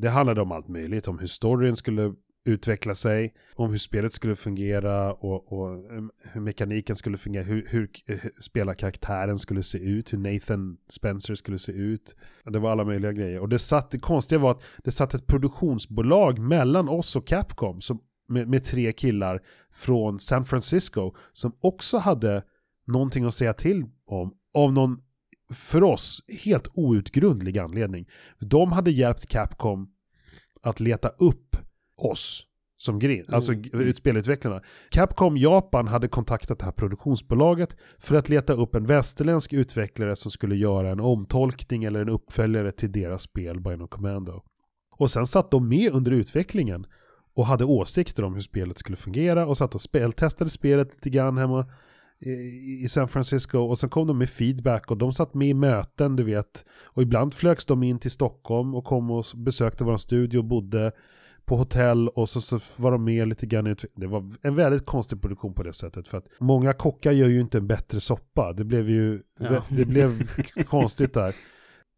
Det handlade om allt möjligt, om hur storyn skulle utveckla sig, om hur spelet skulle fungera och, och eh, hur mekaniken skulle fungera, hur, hur, hur spelarkaraktären skulle se ut, hur Nathan Spencer skulle se ut. Det var alla möjliga grejer. Och det, satt, det konstiga var att det satt ett produktionsbolag mellan oss och Capcom som, med, med tre killar från San Francisco som också hade någonting att säga till om av någon för oss helt outgrundlig anledning. De hade hjälpt Capcom att leta upp oss som gren, alltså Mm. spelutvecklarna. Capcom Japan hade kontaktat det här produktionsbolaget för att leta upp en västerländsk utvecklare som skulle göra en omtolkning eller en uppföljare till deras spel Bionic Commando. Och sen satt de med under utvecklingen och hade åsikter om hur spelet skulle fungera och satt och speltestade spelet lite grann hemma i San Francisco och sen kom de med feedback och de satt med i möten du vet och ibland flögs de in till Stockholm och kom och besökte vår studio och bodde på hotell och så, så var de med lite grann Det var en väldigt konstig produktion på det sättet för att många kockar gör ju inte en bättre soppa. Det blev ju, Ja. det blev konstigt där.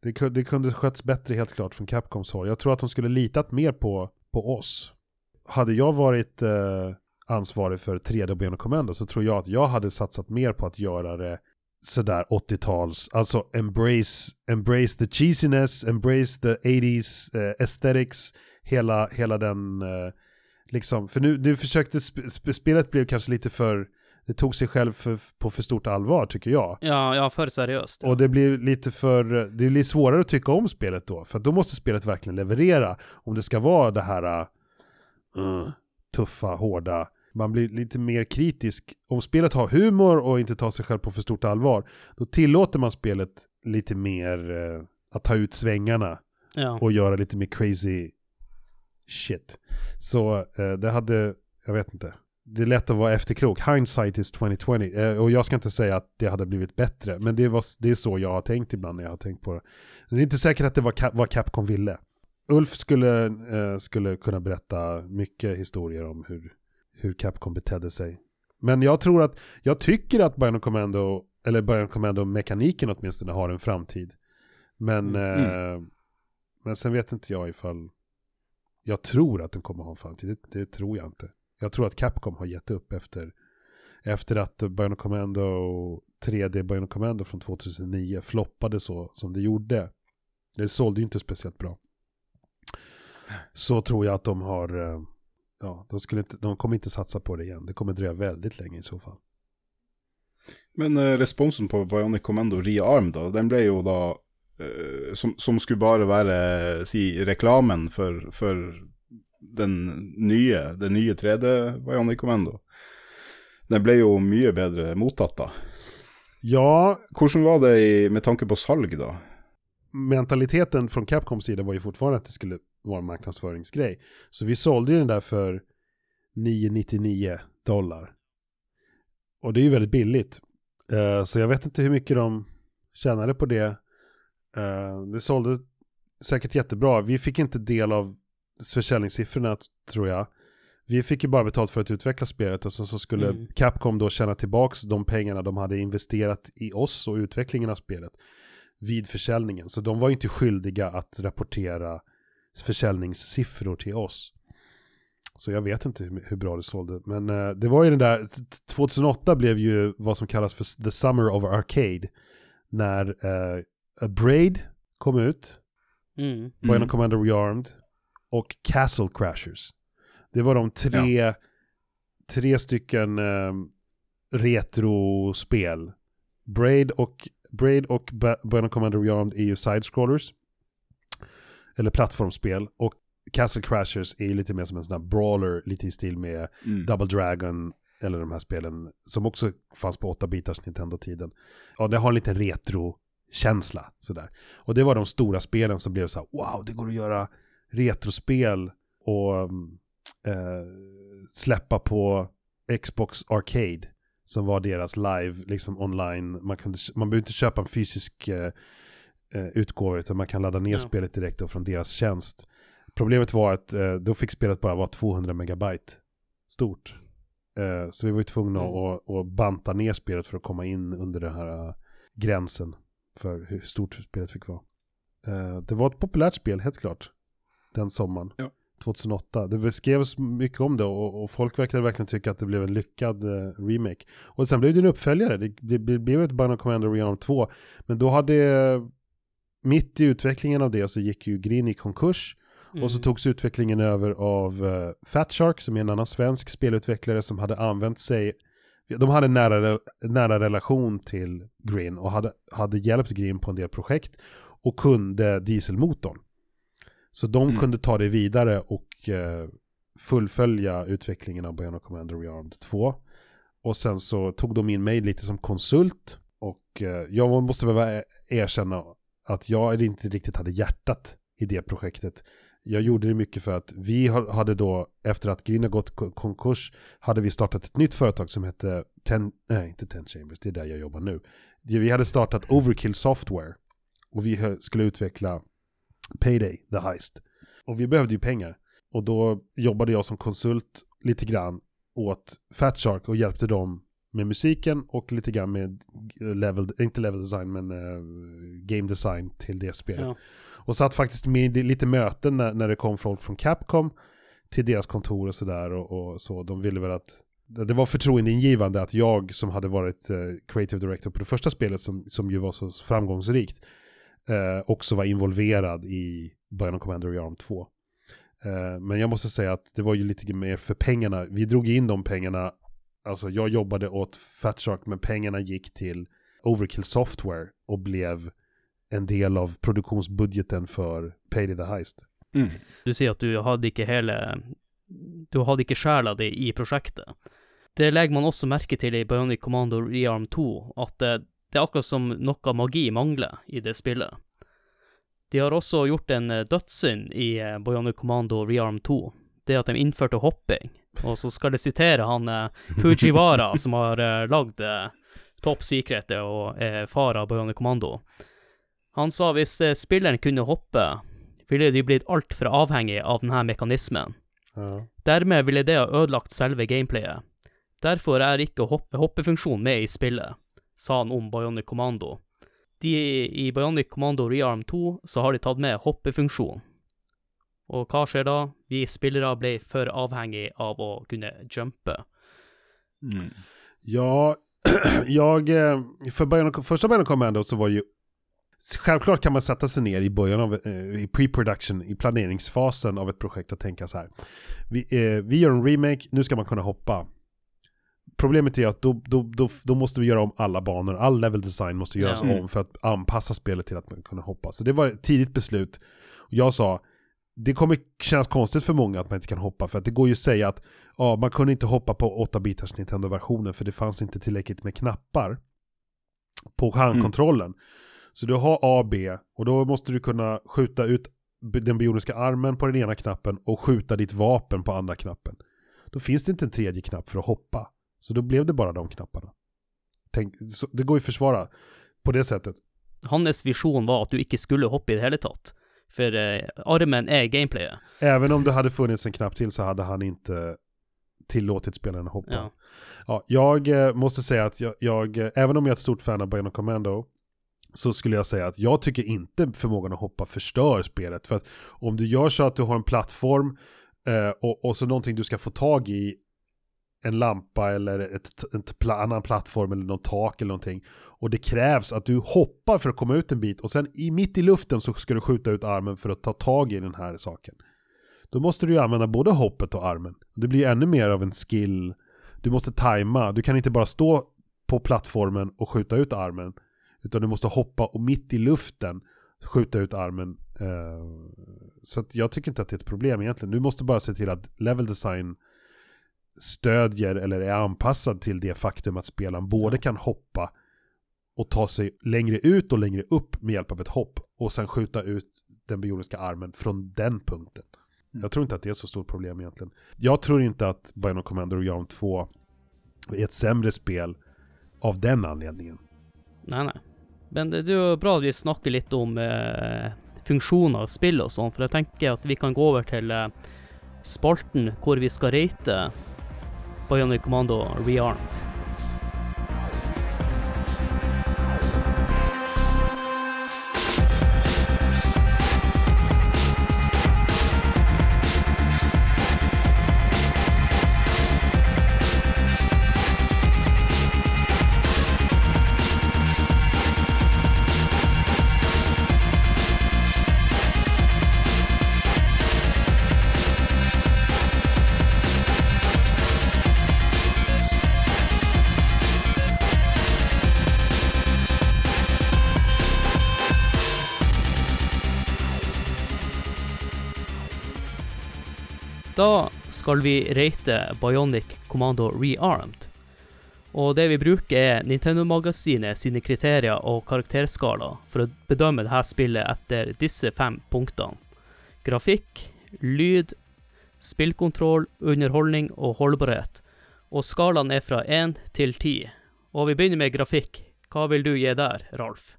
Det, ku- det kunde skötts bättre helt klart från Capcoms håll. Jag tror att de skulle litat mer på, på oss. Hade jag varit eh, ansvarig för 3D Bionic Commando så tror jag att jag hade satsat mer på att göra det sådär 80-tals, alltså embrace, embrace the cheesiness, embrace the 80s eh, aesthetics, hela, hela den, eh, liksom, för nu, du försökte, sp sp spelet blev kanske lite för, det tog sig själv för, på för stort allvar tycker jag. Ja, ja, för seriøst. Ja. Och det blir lite för, det blir svårare att tycka om spelet då. För då måste spelet verkligen leverera. Om det ska vara det här uh, tuffa, hårda. Man blir lite mer kritisk. Om spelet har humor och inte tar sig själv på för stort allvar. Då tillåter man spelet lite mer uh, att ta ut svängarna. ja. Och göra lite mer crazy shit. Så uh, det hade, jag vet inte. Det är lätt att vara efterklok. Hindsight is 2020. Eh, och jag ska inte säga att det hade blivit bättre. Men det, var, det är så jag har tänkt ibland när jag har tänkt på det. Men det är inte säkert att det var vad Capcom ville. Ulf skulle, eh, skulle kunna berätta mycket historier om hur, hur Capcom betedde sig. Men jag tror att, jag tycker att Bionic Commando eller Bionic Commando-mekaniken åtminstone har en framtid. Men, Mm. eh, men sen vet inte jag ifall, jag tror att den kommer ha en framtid, det, det tror jag inte. Jag tror att Capcom har gett upp efter, efter att Bionic Commando 3D Bionic Commando från 2009 floppade så som det gjorde. Det sålde ju inte speciellt bra. Så tror jag att de har, eh, ja, de, skulle inte, de kommer inte satsa på det igen. Det kommer dröja väldigt länge i så fall. Men eh, responsen på Bionic Commando Rearm da, den ble jo da eh, som, som skulle bare være, si, reklamen for, for den nye, det nye 3D Bionic Commando. Den ble jo mye bedre mottatt da. Ja, Hvordan var det i, med tanke på salg da? mentaliteten från Capcoms sida var ju fortfarande att det skulle en marknadsföringsgrej. Så vi sålde ju den där för 999 dollar. Och det är ju väldigt billigt. Eh, så jag vet inte hur mycket de tjänade på det. Uh, det sålde säkert jättebra. Vi fick inte del av försäljningssiffrorna tror jag. Vi fick ju bara betalt för att utveckla spelet och sen så skulle Mm. Capcom då tjäna tillbaks de pengarna de hade investerat i oss och utvecklingen av spelet vid försäljningen. Så de var ju inte skyldiga att rapportera försäljningssiffror till oss. Så jag vet inte hur, hur bra det sålde. Men eh, det var ju den där, t- t- 2008 blev ju vad som kallas för The Summer of Arcade. När eh, A Braid kom ut, Mm. Bionic Commander Rearmed och Castle Crashers. Det var de tre, tre stycken eh, retrospel. Braid och, Braid och Bionic Commander Rearmed är ju side-scrollers. Eller plattformsspel. Och Castle Crashers är ju lite mer som en sån här brawler, lite i stil med Mm. Double Dragon eller de här spelen som också fanns på 8-bitars Nintendo-tiden. Ja, det har en liten retro-känsla sådär. Och det var de stora spelen som blev så här, wow, det går att göra retrospel och eh, släppa på Xbox Arcade som var deras live, liksom online. Man, kunde, man behöver inte köpa en fysisk eh, eh, utgåva utan man kan ladda ner Ja. spelet direkt då från deras tjänst. Problemet var att eh, då fick spelet bara vara 200 megabyte stort. Eh, så vi var ju tvungna Mm. att, att banta ner spelet för att komma in under den här eh, gränsen för hur stort spelet fick vara. Eh, det var ett populärt spel, helt klart. Den sommaren. Ja. 2008. Det beskrevs mycket om det och, och folk verkade verkligen tycka att det blev en lyckad eh, remake. Och sen blev det en uppföljare. Det, det, det blev ett Bionic Commander Rearm 2. Men då hade, mitt i utvecklingen av det så gick ju Green i konkurs. Och så Mm. togs utvecklingen över av uh, Fat Shark som är en annan svensk spelutvecklare som hade använt sig de hade en nära, nära relation till Green och hade, hade hjälpt Green på en del projekt och kunde dieselmotorn. Så de Mm. kunde ta det vidare och eh, fullfölja utvecklingen av Bionic Commander Rearmed 2. Och sen så tog de in mig lite som konsult och eh, jag måste väl erkänna att jag inte riktigt hade hjärtat i det projektet. Jag gjorde det mycket för att vi hade då, efter att Green har gått konkurs, hade vi startat ett nytt företag som hette Ten, nej inte Ten Chambers, det är där jag jobbar nu. Vi hade startat Overkill Software och vi skulle utveckla Payday, The Heist. Och vi behövde ju pengar. Och då jobbade jag som konsult lite grann åt Fat Shark och hjälpte dem med musiken och lite grann med level, inte level design men eh, game design till det spelet. Ja. Och satt faktiskt med i lite möten när, när det kom folk från Capcom till deras kontor och sådär och, och så. De ville väl att det var förtroendeingivande att jag som hade varit eh, creative director på det första spelet som, som ju var så framgångsrikt eh, också var involverad i Bionic Commander Rearm 2. Eh, men jag måste säga att det var ju lite mer för pengarna. Vi drog in de pengarna, alltså jag jobbade åt Fat Shark men pengarna gick till Overkill Software och blev en del av produktionsbudgeten för Payday the Heist. Mm. Du sier at du hadde ikke hele Du hadde ikke sjela di i prosjektet. Det legger man også merke til i Bionic Commando Rearm 2, at det, det er akkurat som noe magi mangler i det spillet. De har også gjort en eh, dødssynd i eh, Bionic Commando Rearm 2. Det at de innførte hopping. Og så skal jeg sitere han eh, Fujiwara, som har eh, lagd eh, Top Secret og er far av Bionic Commando. Han sa hvis eh, spilleren kunne hoppe, ville de blitt altfor avhengig av denne mekanismen. Ja. Dermed ville det ha ødelagt selve gameplayet. Derfor er ikke hopp hoppefunksjonen med i spillet. sa han om Bionic Commando. De, I Bionic Commando Rearm 2 så har de tatt med hoppefunksjon. Og hva skjer da? Vi spillere ble for avhengig av å kunne jumpe. Mm. Ja, jag, eh, för början, första Bionic Commando så var det ju Självklart kan man sätta sig ner i början av, eh, i pre-production, i planeringsfasen av ett projekt och tänka så här. Vi, eh, vi gör en remake, nu ska man kunna hoppa. Problemet är att då, då, då, då måste vi göra om alla banor, all level design måste göras om för att anpassa spelet till att man kunna hoppa. Så det var ett tidigt beslut. Jag sa, det kommer kännas konstigt för många att man inte kan hoppa, för att det går ju att säga att ja, man kunde inte hoppa på 8-bitars Nintendo-versionen för det fanns inte tillräckligt med knappar på handkontrollen. Så du har A, B och då måste du kunna skjuta ut den bioniska armen på den ena knappen och skjuta ditt vapen på andra knappen. Då finns det inte en tredje knapp för att hoppa. Så då blev det bara de knapparna. Tänk, så det går ju att försvara på det sättet. Hans visjon var at du ikke skulle hoppe i det hele tatt. For eh, armen er gameplayet. Även om det hade funnits en knapp till så hade han inte tillåtit spelaren att hoppa. Ja. Ja, jag eh, måste säga att jag, jag, eh, även om jag är ett stort fan av Bionic Commando, så skulle jag säga att jag tycker inte förmågan att hoppa förstör spelet. För att om du gör så att du har en plattform eh, och, och så någonting du ska få tag i, en lampa eller ett, en pl annan plattform eller något tak eller någonting. Och det krävs att du hoppar för att komma ut en bit och sen i, mitt i luften så ska du skjuta ut armen för att ta tag i den här saken. Då måste du ju använda både hoppet och armen. Det blir ännu mer av en skill. Du måste tajma. Du kan inte bara stå på plattformen och skjuta ut armen. Utan du måste hoppa och mitt i luften skjuta ut armen. Eh, så att jag tycker inte att det är ett problem egentligen. Du måste bara se till att level design stödjer eller är anpassad till det faktum att spelaren både kan hoppa och ta sig längre ut och längre upp med hjälp av ett hopp och sen skjuta ut den bioniska armen från den punkten. Jag tror inte att det är så stort problem egentligen. Jag tror inte att Bionic Commando Realm 2 är ett sämre spel av den anledningen. Nei, nei. Men det jo bra at vi snakker litt om eh, funksjoner og spill og sånn, for jeg tenker at vi kan gå over til eh, spalten hvor vi skal rate på Bionic Commando Rearmed. Skal vi rate Bionic Commando Rearmed. Og det vi bruker er Nintendo-magasinet sine kriterier og karakterskala for å bedømme dette spillet etter disse fem punktene. Grafikk, lyd, spillkontroll, underholdning og holdbarhet. Og skalaen er fra 1 til 10. Og vi begynner med grafikk. Hva vil du gi der, Ralf?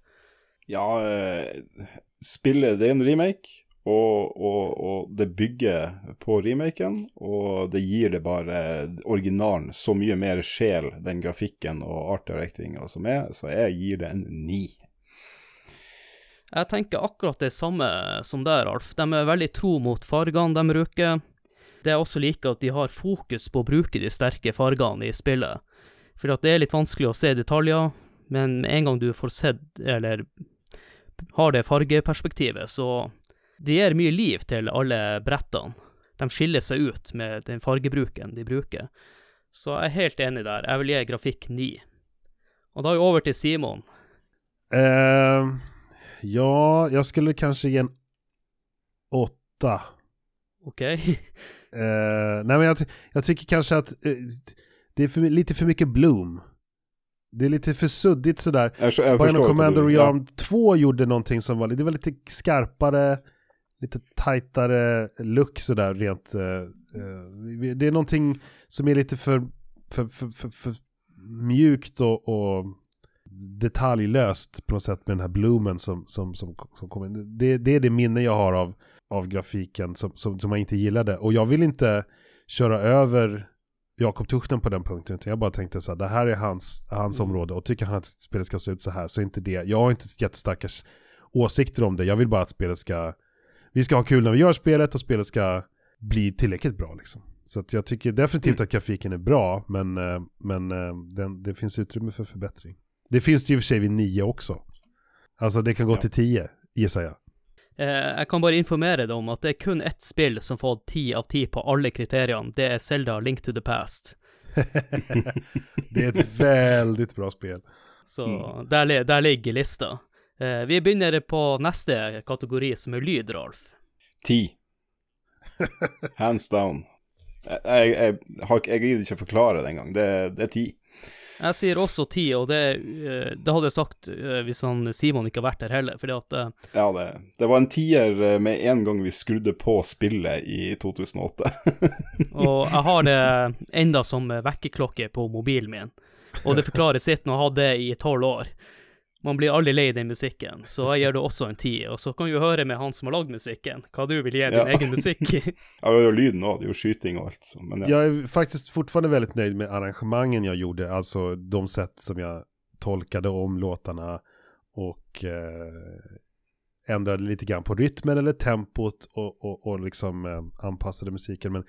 Ja, eh, spillet det er en remake, og, og, og det bygger på remaken, og det gir det bare originalen så mye mer sjel, den grafikken og art directinga som er, så jeg gir det en ni. Jeg tenker akkurat det samme som deg, Alf. De er veldig tro mot fargene de bruker. Det jeg også liker, at de har fokus på å bruke de sterke fargene i spillet. For det er litt vanskelig å se detaljer, men en gang du får sett, eller har det fargeperspektivet, så det gir mye liv til alle brettene. De skiller seg ut med den fargebruken de bruker. Så jeg er helt enig der. Jeg vil gi grafikk 9. Og da er vi over til Simon. Eh, ja, jag skulle kanske ge en åtta. OK? Eh, nej men jag, jag tycker kanske att eh, det är för, lite för mycket Bloom. Det är lite för suddigt sådär. Jeg Bionic forstår hva Commander du- ja. Realm 2 gjorde någonting som var, det var lite skarpare, lite tajtare look sådär rent. eh, eh, det är någonting som är lite för, för, för, för, för mjukt och, och detaljlöst på något sätt med den här bloomen som, som, som, som kommer. Det, det är det minne jag har av, av grafiken som, som, som jag inte gillade. Och jag vill inte köra över Jakob Tuchnen på den punkten. Utan jag bara tänkte så här, det här är hans, hans Mm. område och tycker han att spelet ska se ut så här så är inte det, jag har inte jättestarka åsikter om det. Jag vill bara att spelet ska, vi ska ha kul när vi gör spelet och spelet ska bli tillräckligt bra liksom. Så att jag tycker definitivt Mm. att grafiken är bra, men, eh, men eh, den, det finns utrymme för förbättring. Det finns det ju för sig vid 9 också. Alltså det kan gå Ja. till 10, gissar jag. Eh, jeg kan bare informere deg om at det er kun ett spill som får 10 av 10 på alle kriteriene. Det er Zelda Link to the Past. det är ett väldigt bra spel. Så Mm. der, li- der ligger lista. Eh, vi begynner på neste kategori, som er lyd, Ralf. Ti. Hands down. Jeg, jeg, jeg, har ikke- jeg gidder ikke å forklare det engang. Det, det er ti. Jeg sier også 10, og det, eh, det hadde jeg sagt eh, hvis han Simon ikke har vært der heller, fordi at eh, Ja, det, det var en tier eh, med en gang vi skrudde på spillet i 2008. Og jeg har det enda som vekkerklokke på mobilen min. Og det forklarer sitt når jeg hadde det i tolv år. Man blir aldri lei den musikken, så jeg gir det også en ti. Og så kan jo høre med han som har lagd musikken, hva du vil gi din Ja. egen musikk. Ja, vi har jo lyden òg, det er jo skyting og alt. Så, men ja. Jag är faktiskt fortfarande väldigt nöjd med arrangemangen jag gjorde, alltså de sätt som jag tolkade om låtarna och eh, ändrade lite grann på rytmen eller tempot och, och, och liksom eh, anpassade musiken. Men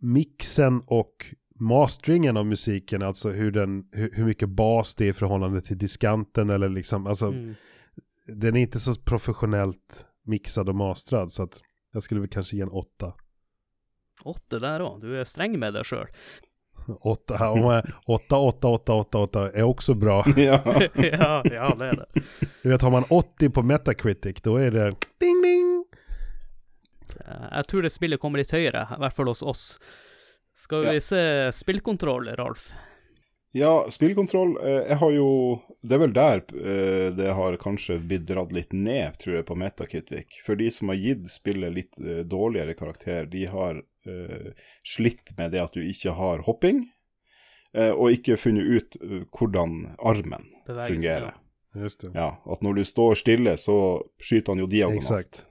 mixen och masteringen av musiken, alltså hur, den, hur, hur mycket bas det är i förhållande till diskanten eller liksom, alltså Mm. den är inte så professionellt mixad och mastrad så att jag skulle väl kanske ge en åtta. Åtte der òg, du er streng med deg sjøl. Åtta, om jag- åtta, åtta, åtta, åtta, åtta är också bra. ja. ja, ja, det er det. Du vet, har man 80 på Metacritic, då är det ding ding. Jeg tror det spillet kommer litt høyere, i hvert fall hos oss. Skal Ja. vi se spillkontroll, Ralf? Ja, spillkontroll. Eh, jeg har jo Det er vel der eh, det har kanskje blitt dratt litt ned, tror jeg, på Metakitic. For de som har gitt spillet litt eh, dårligere karakter, de har eh, slitt med det at du ikke har hopping, eh, og ikke funnet ut hvordan armen Bevegelse, fungerer. Just det. Ja, at når du står stille, så skyter han jo diagonalt. Exakt.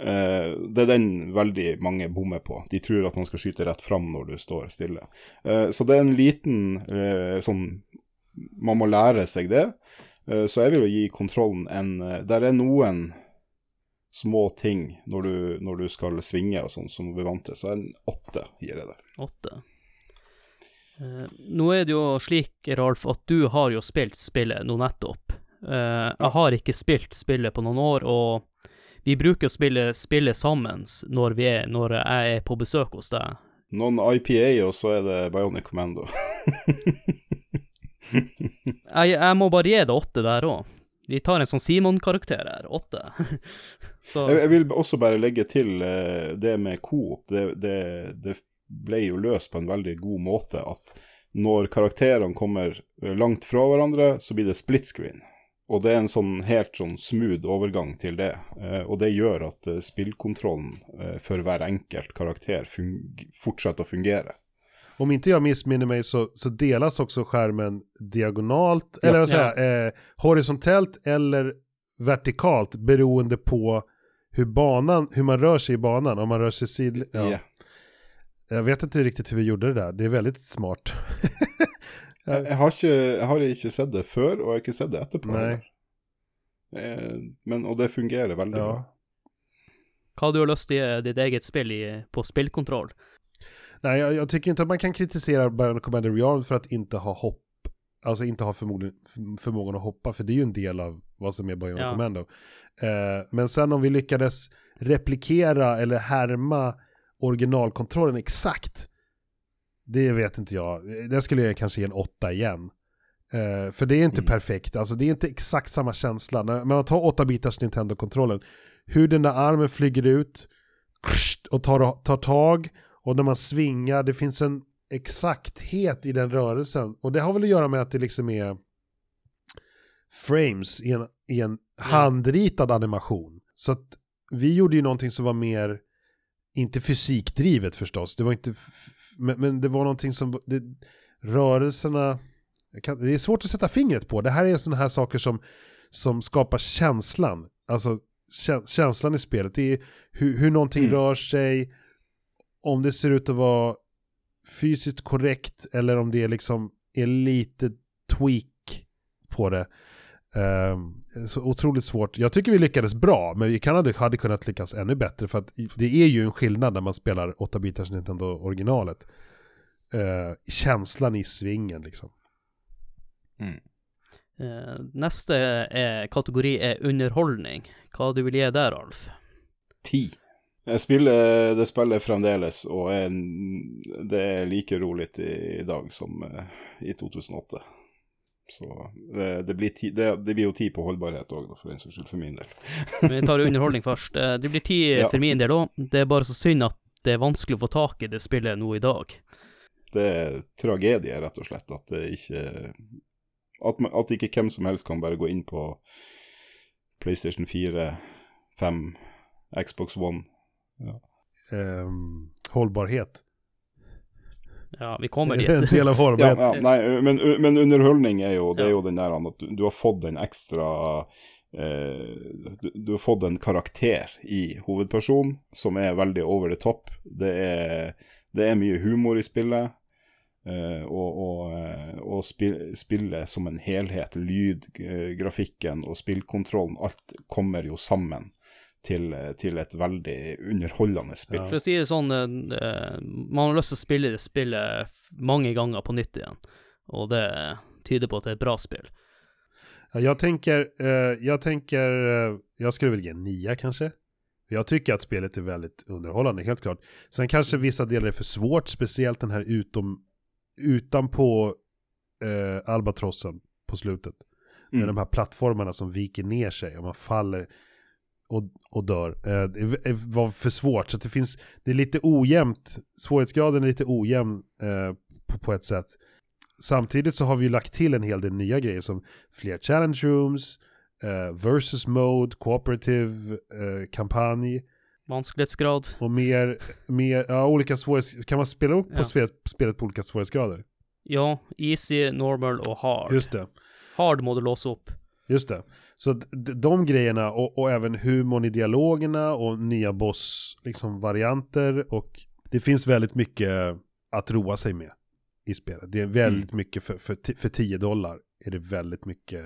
Eh, det er den veldig mange bommer på. De tror at han skal skyte rett fram når du står stille. Eh, så det er en liten eh, sånn Man må lære seg det. Så jeg vil jo gi kontrollen en uh, Der er noen små ting når du, når du skal svinge og sånn som vi vant til, så en åtte gir jeg der. Åtte. Nå er det jo slik, Ralf, at du har jo spilt spillet nå nettopp. Jeg har ikke spilt spillet på noen år, og vi bruker å spille spillet sammen når, vi er, når jeg er på besøk hos deg. Noen IPA, og så er det Bionic Commando. Jeg, jeg må bare gi det åtte der òg. Vi tar en sånn Simon-karakter her. Åtte. Jeg, jeg vil også bare legge til eh, det med coop. Det, det, det ble jo løst på en veldig god måte at når karakterene kommer eh, langt fra hverandre, så blir det split screen. Og det er en sånn helt sånn smooth overgang til det. Eh, og det gjør at eh, spillkontrollen eh, for hver enkelt karakter fung fortsetter å fungere. Om inte jag missminner mig så, så delas också skärmen diagonalt, Ja. eller vad säger jag, eh, horisontellt eller vertikalt beroende på hur banan, hur man rör sig i banan. Om man rör sig sidled... Ja. Ja. Jag vet inte riktigt hur vi gjorde det där, det är väldigt smart. Jeg, jeg, har ikke, jeg har ikke sett det før, og jeg har ikke sett det etterpå. Eh, men, og det fungerer veldig Ja. bra. hva du har lyst til å gi ditt eget spill i, på spillkontroll? Nej, jag, jag tycker inte att man kan kritisera Baron Commander Rearm för att inte ha hopp. Alltså inte ha förmågan, förmågan att hoppa, för det är ju en del av vad som är Bionic Ja. Commando. Eh, men sen om vi lyckades replikera eller härma originalkontrollen exakt, det vet inte jag. Det skulle jag kanske ge en åtta igen. Eh, för det är inte Mm. perfekt, alltså det är inte exakt samma känsla. När man tar 8-bitars Nintendo-kontrollen, hur den där armen flyger ut och tar, tar tag och när man svingar, det finns en exakthet i den rörelsen. Och det har väl att göra med att det liksom är frames i en, i en handritad animation. Så att vi gjorde ju någonting som var mer, inte fysikdrivet förstås, det var inte, men, men det var någonting som, det, rörelserna, kan, det är svårt att sätta fingret på. Det här är sådana här saker som, som skapar känslan, alltså kä- känslan i spelet. Det är hur, hur någonting Mm. rör sig, om det ser ut att vara fysiskt korrekt eller om det liksom är lite tweak på det. Um, så otroligt svårt. Jag tycker vi lyckades bra, men vi kan hade, hade kunnat lyckas ännu bättre. För att det är ju en skillnad när man spelar 8-bitars Nintendo originalet. Uh, känslan i svingen liksom. Mm. Neste er, kategori er underholdning. Hva du vil gi der, Alf? Ti. Jeg spiller det spillet fremdeles, og er, det er like rolig i, dag som uh, i 2008. Så det, det, blir ti, det, det, blir jo ti på holdbarhet òg, for en saks skyld, for min del. Vi tar underholdning først. Eh, det blir ti ja. for min del òg. Det er bare så synd at det er vanskelig å få tak i det spillet nå i dag. Det er tragedie, rett og slett, at det ikke at, at, ikke hvem som helst kan bare gå inn på PlayStation 4, 5, Xbox One. Ja. Um, holdbarhet. Ja, vi kommer dit. en del av. Ja, ja, nei, men, men, underholdning er jo, det er jo den der at du, du har fått en ekstra eh, du, du, har fått en karakter i hovedpersonen som er veldig over the top. Det er, det er mye humor i spillet. Uh, og, og, eh, og spille, spille, som en helhet. Lyd, grafikken og spillkontrollen, alt kommer jo sammen til, til et veldig underholdende spill. Ja. For å si det sånn, uh, man har lyst til å spille det spillet mange ganger på nytt igjen, og det tyder på at det er et bra spill. Ja, jag tänker, jag tänker, jag skulle väl ge en nia kanske. Jag tycker att spelet är väldigt underhållande, helt klart. Sen kanske vissa delar är för svårt, speciellt den här utom utanpå eh, albatrossen på slutet. Mm. Med de här plattformarna som viker ner sig och man faller och, och dör. Eh, det var för svårt så det finns, det är lite ojämnt, svårighetsgraden är lite ojämn eh, på, på, ett sätt. Samtidigt så har vi lagt till en hel del nya grejer som fler challenge rooms, eh, versus mode, cooperative, eh, kampanj. Vansklighetsgrad. Och mer, mer ja, olika svårighetsgrader. Kan man spela upp på ja. spelet på olika svårighetsgrader? Ja, easy, normal och hard. Just det. Hard må du låsa upp. Just det. Så de grejerna och, och, även humorn i dialogerna och nya boss-varianter liksom, och det finns väldigt mycket att roa sig med i spelet. Det är väldigt mm. mycket för, för, för 10 dollar är det väldigt mycket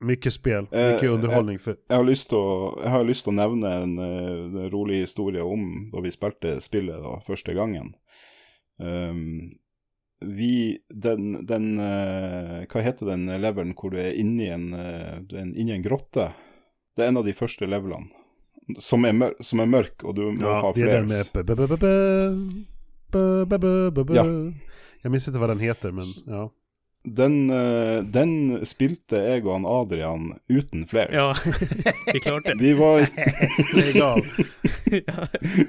mycket spel, eh, mycket underholdning. För... Jeg, har lyst å, jeg har lyst å nevne en, en, eh, rolig historie om da vi spilte spillet da, første gangen. Um, vi Den, den uh, Hva heter den leveren hvor du er inni en, uh, inni en grotte? Det er en av de første levelene. Som er, mør som er mørk, og du må ja, ha flere. Ja. Jeg minns ikke hva den heter, men ja. Den, uh, den, spilte jeg og han Adrian uten flares. Ja, vi klarte det. Vi var Legg av.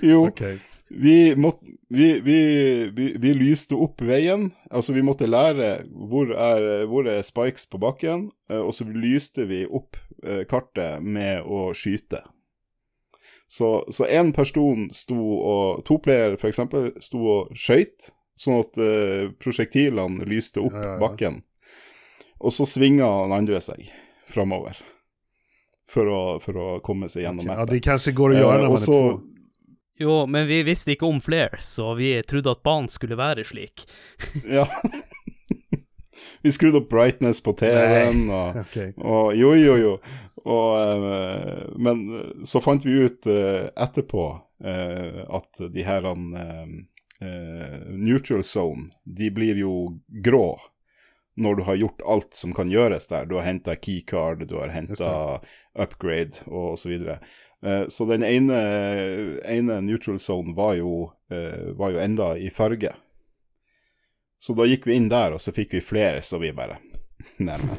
jo, okay. Vi, måtte, vi, vi, vi, lyste opp veien. Altså, vi måtte lære hvor er, hvor er spikes på bakken, uh, og så lyste vi opp uh, kartet med å skyte. Så én person sto og To player, eksempel, sto og skøyt sånn at uh, prosjektilene lyste opp ja, ja, ja. bakken. Og så svinga han andre seg framover for å, for å komme seg gjennom okay. Ja, det kanskje går å gjøre når man er to. Jo, men vi visste ikke om flere, så vi trodde at banen skulle være slik. ja. vi skrudde opp brightness på TV-en, og, okay. og, jo, jo, jo. Og, uh, men så fant vi ut uh, etterpå uh, at de her eh, neutral zone, de blir jo grå når du har gjort alt som kan gjøres der. Du har henta keycard, du har henta upgrade og osv. Så, eh, så den ene, ene, neutral zone var jo, eh, var jo enda i farge. Så da gikk vi inn der, og så fikk vi flere, så vi bare Neimen.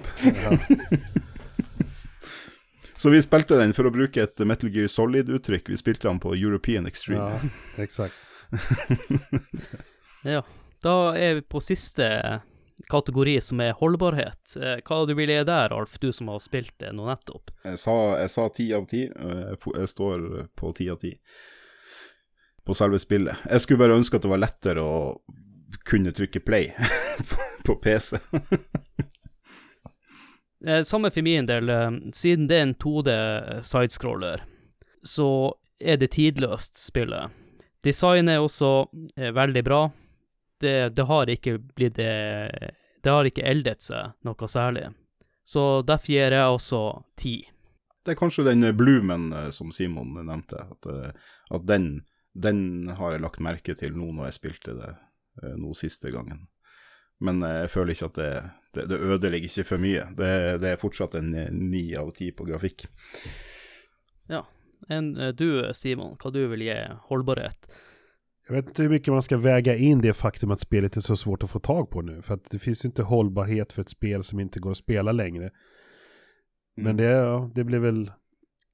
Så vi spilte den, for å bruke et Metal Gear Solid-uttrykk, vi spilte den på European Extreme. Ja, exakt. ja. Da er vi på siste kategori, som er holdbarhet. Eh, hva du vil gi der, Alf, du som har spilt det nå nettopp? Jeg sa ti av ti. Jeg står på ti av ti på selve spillet. Jeg skulle bare ønske at det var lettere å kunne trykke play på PC. Eh, samme for min del. Eh, siden det er en 2D sidescroller, så er det tidløst, spillet. Designet er også eh, veldig bra. Det, det har ikke blitt det, det har ikke eldet seg noe særlig. Så derfor gir jeg også ti. Det er kanskje den Bloomen eh, som Simon nevnte, at, eh, at den, den har jeg lagt merke til nå når jeg spilte det eh, nå siste gangen. Men eh, jeg føler ikke at det, det, det ødelegger ikke for mye. Det, det er fortsatt en eh, ni av ti på grafikk. En, eh, du, Simon, hva du vil gi holdbarhet? Jag vet inte hur mycket man ska väga in det faktum att spelet är så svårt att få tag på nu. För att det finns inte hållbarhet för ett spel som inte går att spela längre. Men det, ja, det blir väl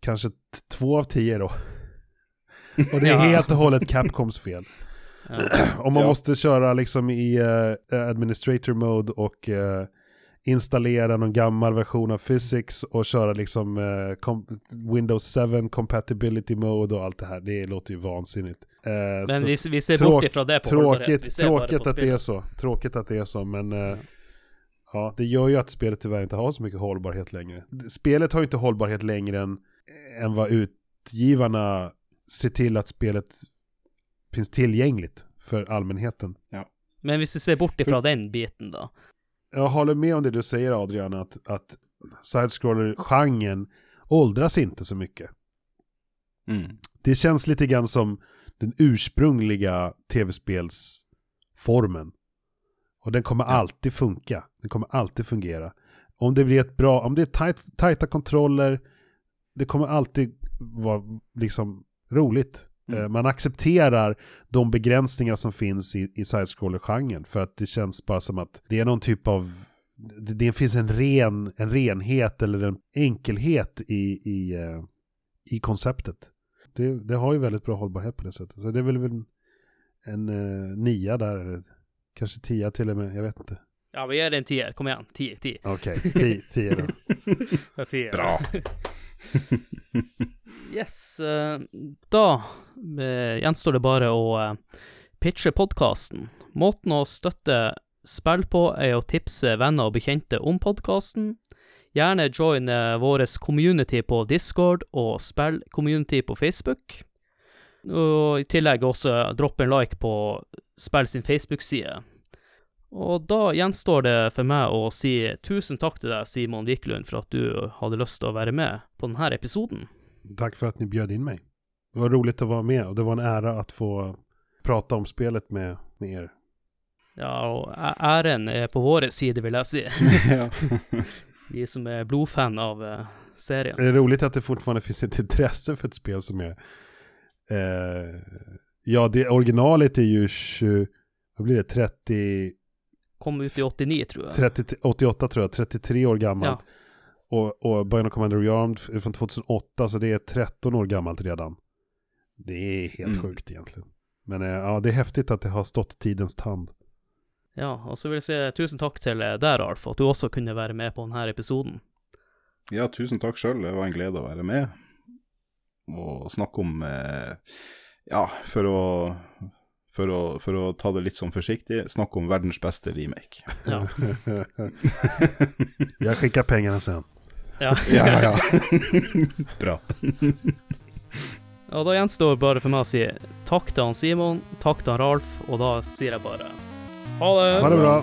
kanske två av tio då. Och det är Ja. helt och hållet Capcoms fel. Ja. Om man Ja. måste köra liksom i eh, administrator mode och eh, installera någon gammal version av physics och köra liksom eh, kom- Windows 7 compatibility mode och allt det här. Det låter ju vansinnigt. Eh, Men så- vi, vi ser tråk- bort ifrån det på Tråkigt, tråkigt på att det är så. Tråkigt att det är så, men eh, ja, det gör ju att spelet tyvärr inte har så mycket hållbarhet längre. Spelet har ju inte hållbarhet längre än, än vad utgivarna ser till att spelet finns tillgängligt för allmänheten. Men hvis vi ser bort ifra den biten, da. Jag håller med om det du säger Adrian, att, att side-scroller-genren åldras inte så mycket. Mm. Det känns lite grann som den ursprungliga tv-spelsformen. Och den kommer alltid funka. Den kommer alltid fungera. Om det blir ett bra, om det är tajt, tajta kontroller, det kommer alltid vara liksom roligt. Mm. Eh, Man accepterar de begränsningar som finns i, i side-scroller-genren för att det känns bara som att det är någon typ av det, det finns en ren, en renhet eller en enkelhet i, i, eh, i konceptet. Det, det har ju väldigt bra hållbarhet på det sättet. Så det är väl en, en eh, nia där, eller kanske tia till och med, jag vet inte. Ja, vi gir det en tier. Kom igjen. Ti. Ti. Okej, ti, tio då. Ja, tier. Bra. Yes. Eh, da eh, gjenstår det bare å eh, pitche podkasten. Måten å støtte spill på er å tipse venner og bekjente om podkasten. Gjerne join vår community på Discord og spill-community på Facebook. Og i tillegg også droppe en like på spill sin Facebook-side. Og da gjenstår det for meg å si tusen takk til deg, Simon Wiklund, for at du hadde lyst til å være med på denne episoden. Tack för att ni bjöd in mig. Det var roligt att vara med och det var en ära att få prata om spelet med, med er. Ja, og æ- æren er på vår side, vil jeg si. ja. Vi som är blodfan av eh, serien. Det är roligt att det fortfarande finns ett intresse för ett spel som är... Eh, ja, det originalet är ju 20, vad blir det, 30, Kom ut i 89, tror jag. 30, 88 tror jag, 33 år gammalt. Ja. Och, och Bionic Commander Rearmed är från 2008, så det är 13 år gammalt redan. Det är helt Mm. sjukt egentligen. Men eh, ja, det är häftigt att det har stått tidens tand. Ja, og så vil jeg si tusen takk til eh, deg, Ralf, for at du også kunne være med på denne episoden. ja, tusen takk sjøl. Det var en glede å være med. Og snakke om eh, Ja, for å, for, å, for å ta det litt sånn forsiktig, snakke om verdens beste remake. Ja. Jag skickar pengarna sen. ja. Ja, ja. Bra. Og da gjenstår bare for meg å si takk til han Simon, takk til han Ralf, og da sier jeg bare ha det! Ha det bra.